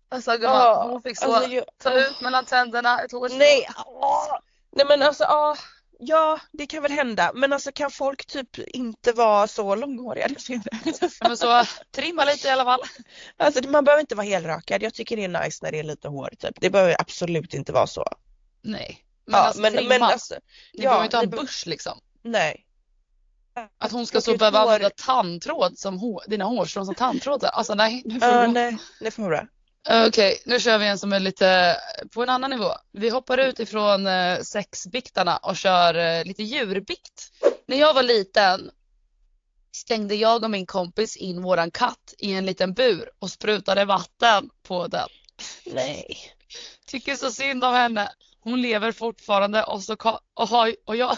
Alltså gumman, Ja, hon fick så alltså, ta ut mellan tänderna ett hårstrå. Nej, åh. nej men alltså ja, ja det kan väl hända men alltså kan folk typ inte vara så långhåriga? Men så trimma lite i alla fall. Alltså man behöver inte vara helrakad, jag tycker det är nice när det är lite hår typ. Det behöver absolut inte vara så. Nej. Men ja, alltså men, trimma. men alltså, Ni ja, behöver inte ha en busch liksom. nej. Att hon ska så behöva hår- använda tandtråd som hår, dina hårstrån som tandtråd. Alltså nej, nu får du nej, det får vara. Okej, nu kör vi en som är lite på en annan nivå. Vi hoppar ut ifrån eh, sexbiktarna och kör eh, lite djurbikt. När jag var liten stängde jag och min kompis in våran katt i en liten bur och sprutade vatten på den. Nej. Tycker så synd om henne. Hon lever fortfarande och, så och, har, och jag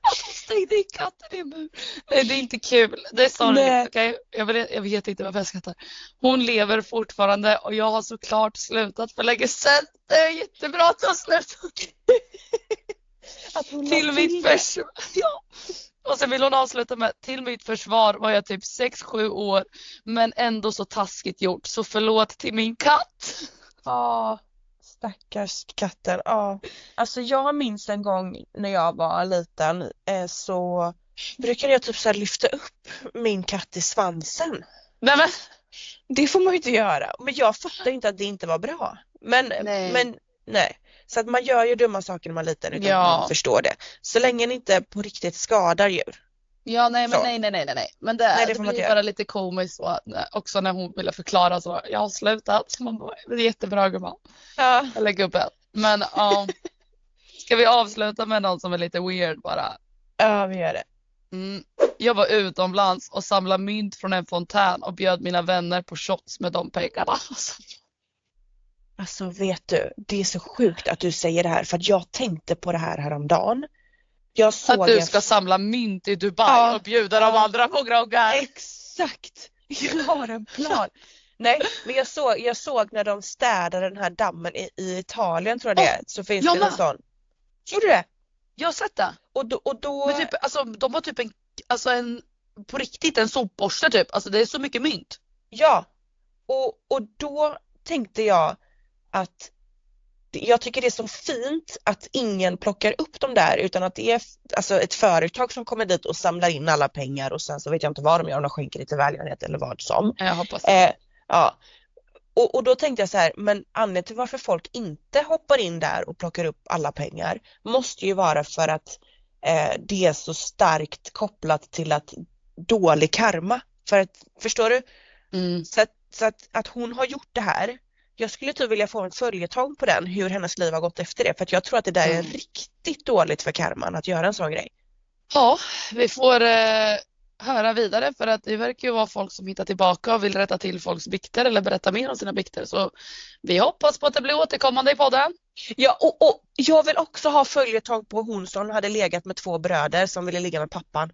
Att hon stängde in katten i en bur. Nej, det är inte kul. Det är sorgligt. Okej? Jag, vet, jag vet inte varför jag skrattar. Hon lever fortfarande och jag har såklart slutat för länge sedan. Det är jättebra att du har slutat. Till mitt försvar. Ja. Och sen vill hon avsluta med, till mitt försvar var jag typ 6-7 år men ändå så taskigt gjort så förlåt till min katt. Ja, stackars katten. Ja. Alltså jag minns en gång när jag var liten eh, så brukade jag typ så lyfta upp min katt i svansen. Nej men, Det får man ju inte göra. Men jag fattar inte att det inte var bra. Men Nej. men nej. Så att man gör ju dumma saker när man är liten utan Ja. att man förstår det. Så länge ni inte på riktigt skadar djur. Ja nej men Så. nej nej nej nej. Men det, Nej, det det, blir bara lite komiskt så, också när hon ville förklara så, jag har slutat. Så man bara, det är jättebra gumman. Ja. Eller gubben. Men ja, ska vi avsluta med någon som är lite weird bara? Ja, vi gör det. Mm. Jag var utomlands och samlade mynt från en fontän och bjöd mina vänner på shots med de pengarna. Alltså, Alltså vet du, det är så sjukt att du säger det här för att jag tänkte på det här häromdagen. Jag såg att du en- ska samla mynt i Dubai Ja. och bjuda de Ja. andra på groggar. Exakt! Jag har en plan. Nej, men jag såg, jag såg när de städade den här dammen i, i Italien tror jag det är, så finns det en sån. Gjorde du det? Jag har sett det. Och då, och då Men typ, alltså, de har typ en, alltså en, på riktigt en sopborste typ. Alltså det är så mycket mynt. ja. Och, och då tänkte jag att jag tycker det är så fint att ingen plockar upp dem där utan att det är alltså ett företag som kommer dit och samlar in alla pengar och sen så vet jag inte vad de gör, om de skänker det till välgörenhet eller vad som. Jag hoppas. Eh, ja. Och, och då tänkte jag så här, men anledningen till varför folk inte hoppar in där och plockar upp alla pengar måste ju vara för att eh, det är så starkt kopplat till att dålig karma. För att, förstår du? Mm. Så, att, så att, att hon har gjort det här, jag skulle typ vilja få en följetong på den, hur hennes liv har gått efter det. För jag tror att det där är Mm. riktigt dåligt för karman att göra en sån grej. Ja, vi får eh, höra vidare för att det verkar ju vara folk som hittar tillbaka och vill rätta till folks bikter eller berätta mer om sina bikter. Så vi hoppas på att det blir återkommande i podden. Ja, och, och jag vill också ha följetong på hon som hade legat med två bröder som ville ligga med pappan.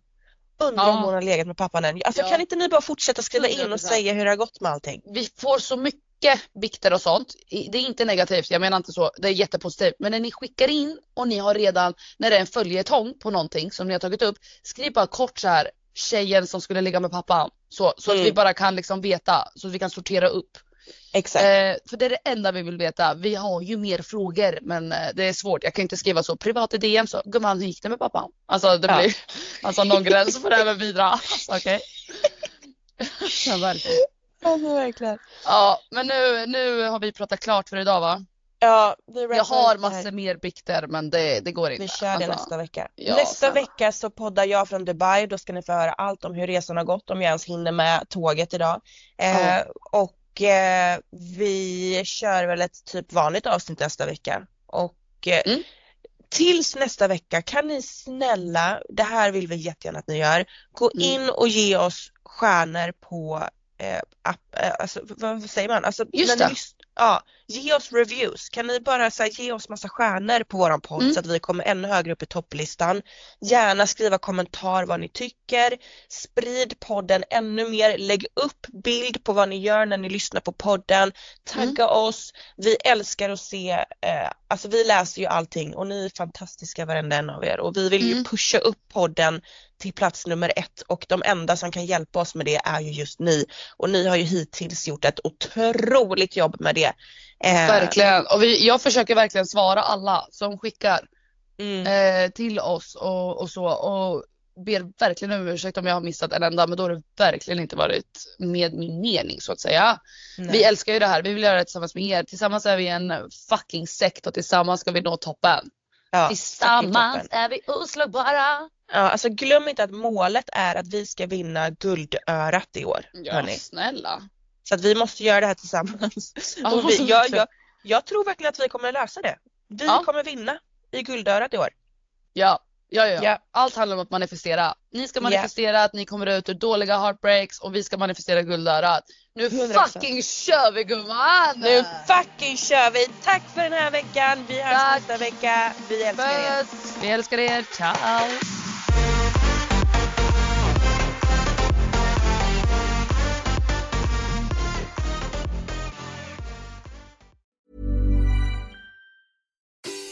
Undrar Ja. om hon har legat med pappan än. Alltså Ja. kan inte ni bara fortsätta skriva in 100%. och säga hur det har gått med allting? Vi får så mycket bikter och sånt. Det är inte negativt, jag menar inte så. Det är jättepositivt. Men när ni skickar in och ni har redan, när det är en följetong på någonting som ni har tagit upp, skriv bara kort så här tjejen som skulle ligga med pappan. Så, så Mm. att vi bara kan liksom veta, så att vi kan sortera upp. Exakt. Eh, för det är det enda vi vill veta. Vi har ju mer frågor men eh, det är svårt. Jag kan inte skriva så privat i DM så gumman hur gick det med pappan? Alltså det Ja. blir alltså någon gräns får det även bidra. Alltså, Okej. ja, verkligen. Men verkligen. ja men nu, nu har vi pratat klart för idag va? Ja, Jag har massor mer bikter men det, det går inte. Vi kör det Alltså, nästa vecka. ja, nästa snälla. vecka så poddar jag från Dubai. Då ska ni få höra allt om hur resan har gått, om jag ens hinner med tåget idag. Eh, Ja. och eh, vi kör väl ett typ vanligt avsnitt nästa vecka. Och eh, Mm. tills nästa vecka kan ni snälla, det här vill vi jättegärna att ni gör, gå Mm. in och ge oss stjärnor på app, eh, alltså, vad, säger man? Alltså, Just det. Lys- ja, ge oss reviews. Kan ni bara så här, ge oss massa stjärnor på våran podd Mm. så att vi kommer ännu högre upp i topplistan. Gärna skriva kommentar vad ni tycker. Sprid podden ännu mer. Lägg upp bild på vad ni gör när ni lyssnar på podden. Tagga oss. Vi älskar att se, eh, alltså vi läser ju allting och ni är fantastiska varenda en av er och vi vill ju Mm. pusha upp podden till plats nummer ett och de enda som kan hjälpa oss med det är ju just ni och ni har ju hittills gjort ett otroligt jobb med det. Eh, Verkligen. Och vi, jag försöker verkligen svara alla som skickar Mm, eh, till oss och, och så. Och ber verkligen om ursäkt om jag har missat en enda men då har det verkligen inte varit med min mening så att säga. nej. Vi älskar ju det här, vi vill göra det tillsammans med er. Tillsammans är vi en fucking sekt och tillsammans ska vi nå toppen. ja, Tillsammans är vi oslagbara. Ja, alltså glöm inte att målet är att vi ska vinna guldörat i år. Ja, hörni. snälla. Så att vi måste göra det här tillsammans. Ja, vi, jag, jag, jag tror verkligen att vi kommer att lösa det. Vi Ja. kommer vinna i guldörat i år. Ja, ja, ja. Ja. Allt handlar om att manifestera. Ni ska manifestera att ni kommer ut ur dåliga heartbreaks och vi ska manifestera guldörat. Nu 100%. fucking kör vi gumman! Nu fucking kör vi! Tack för den här veckan! Vi hörs nästa vecka. Vi älskar er! Puss! Vi älskar er, ciao!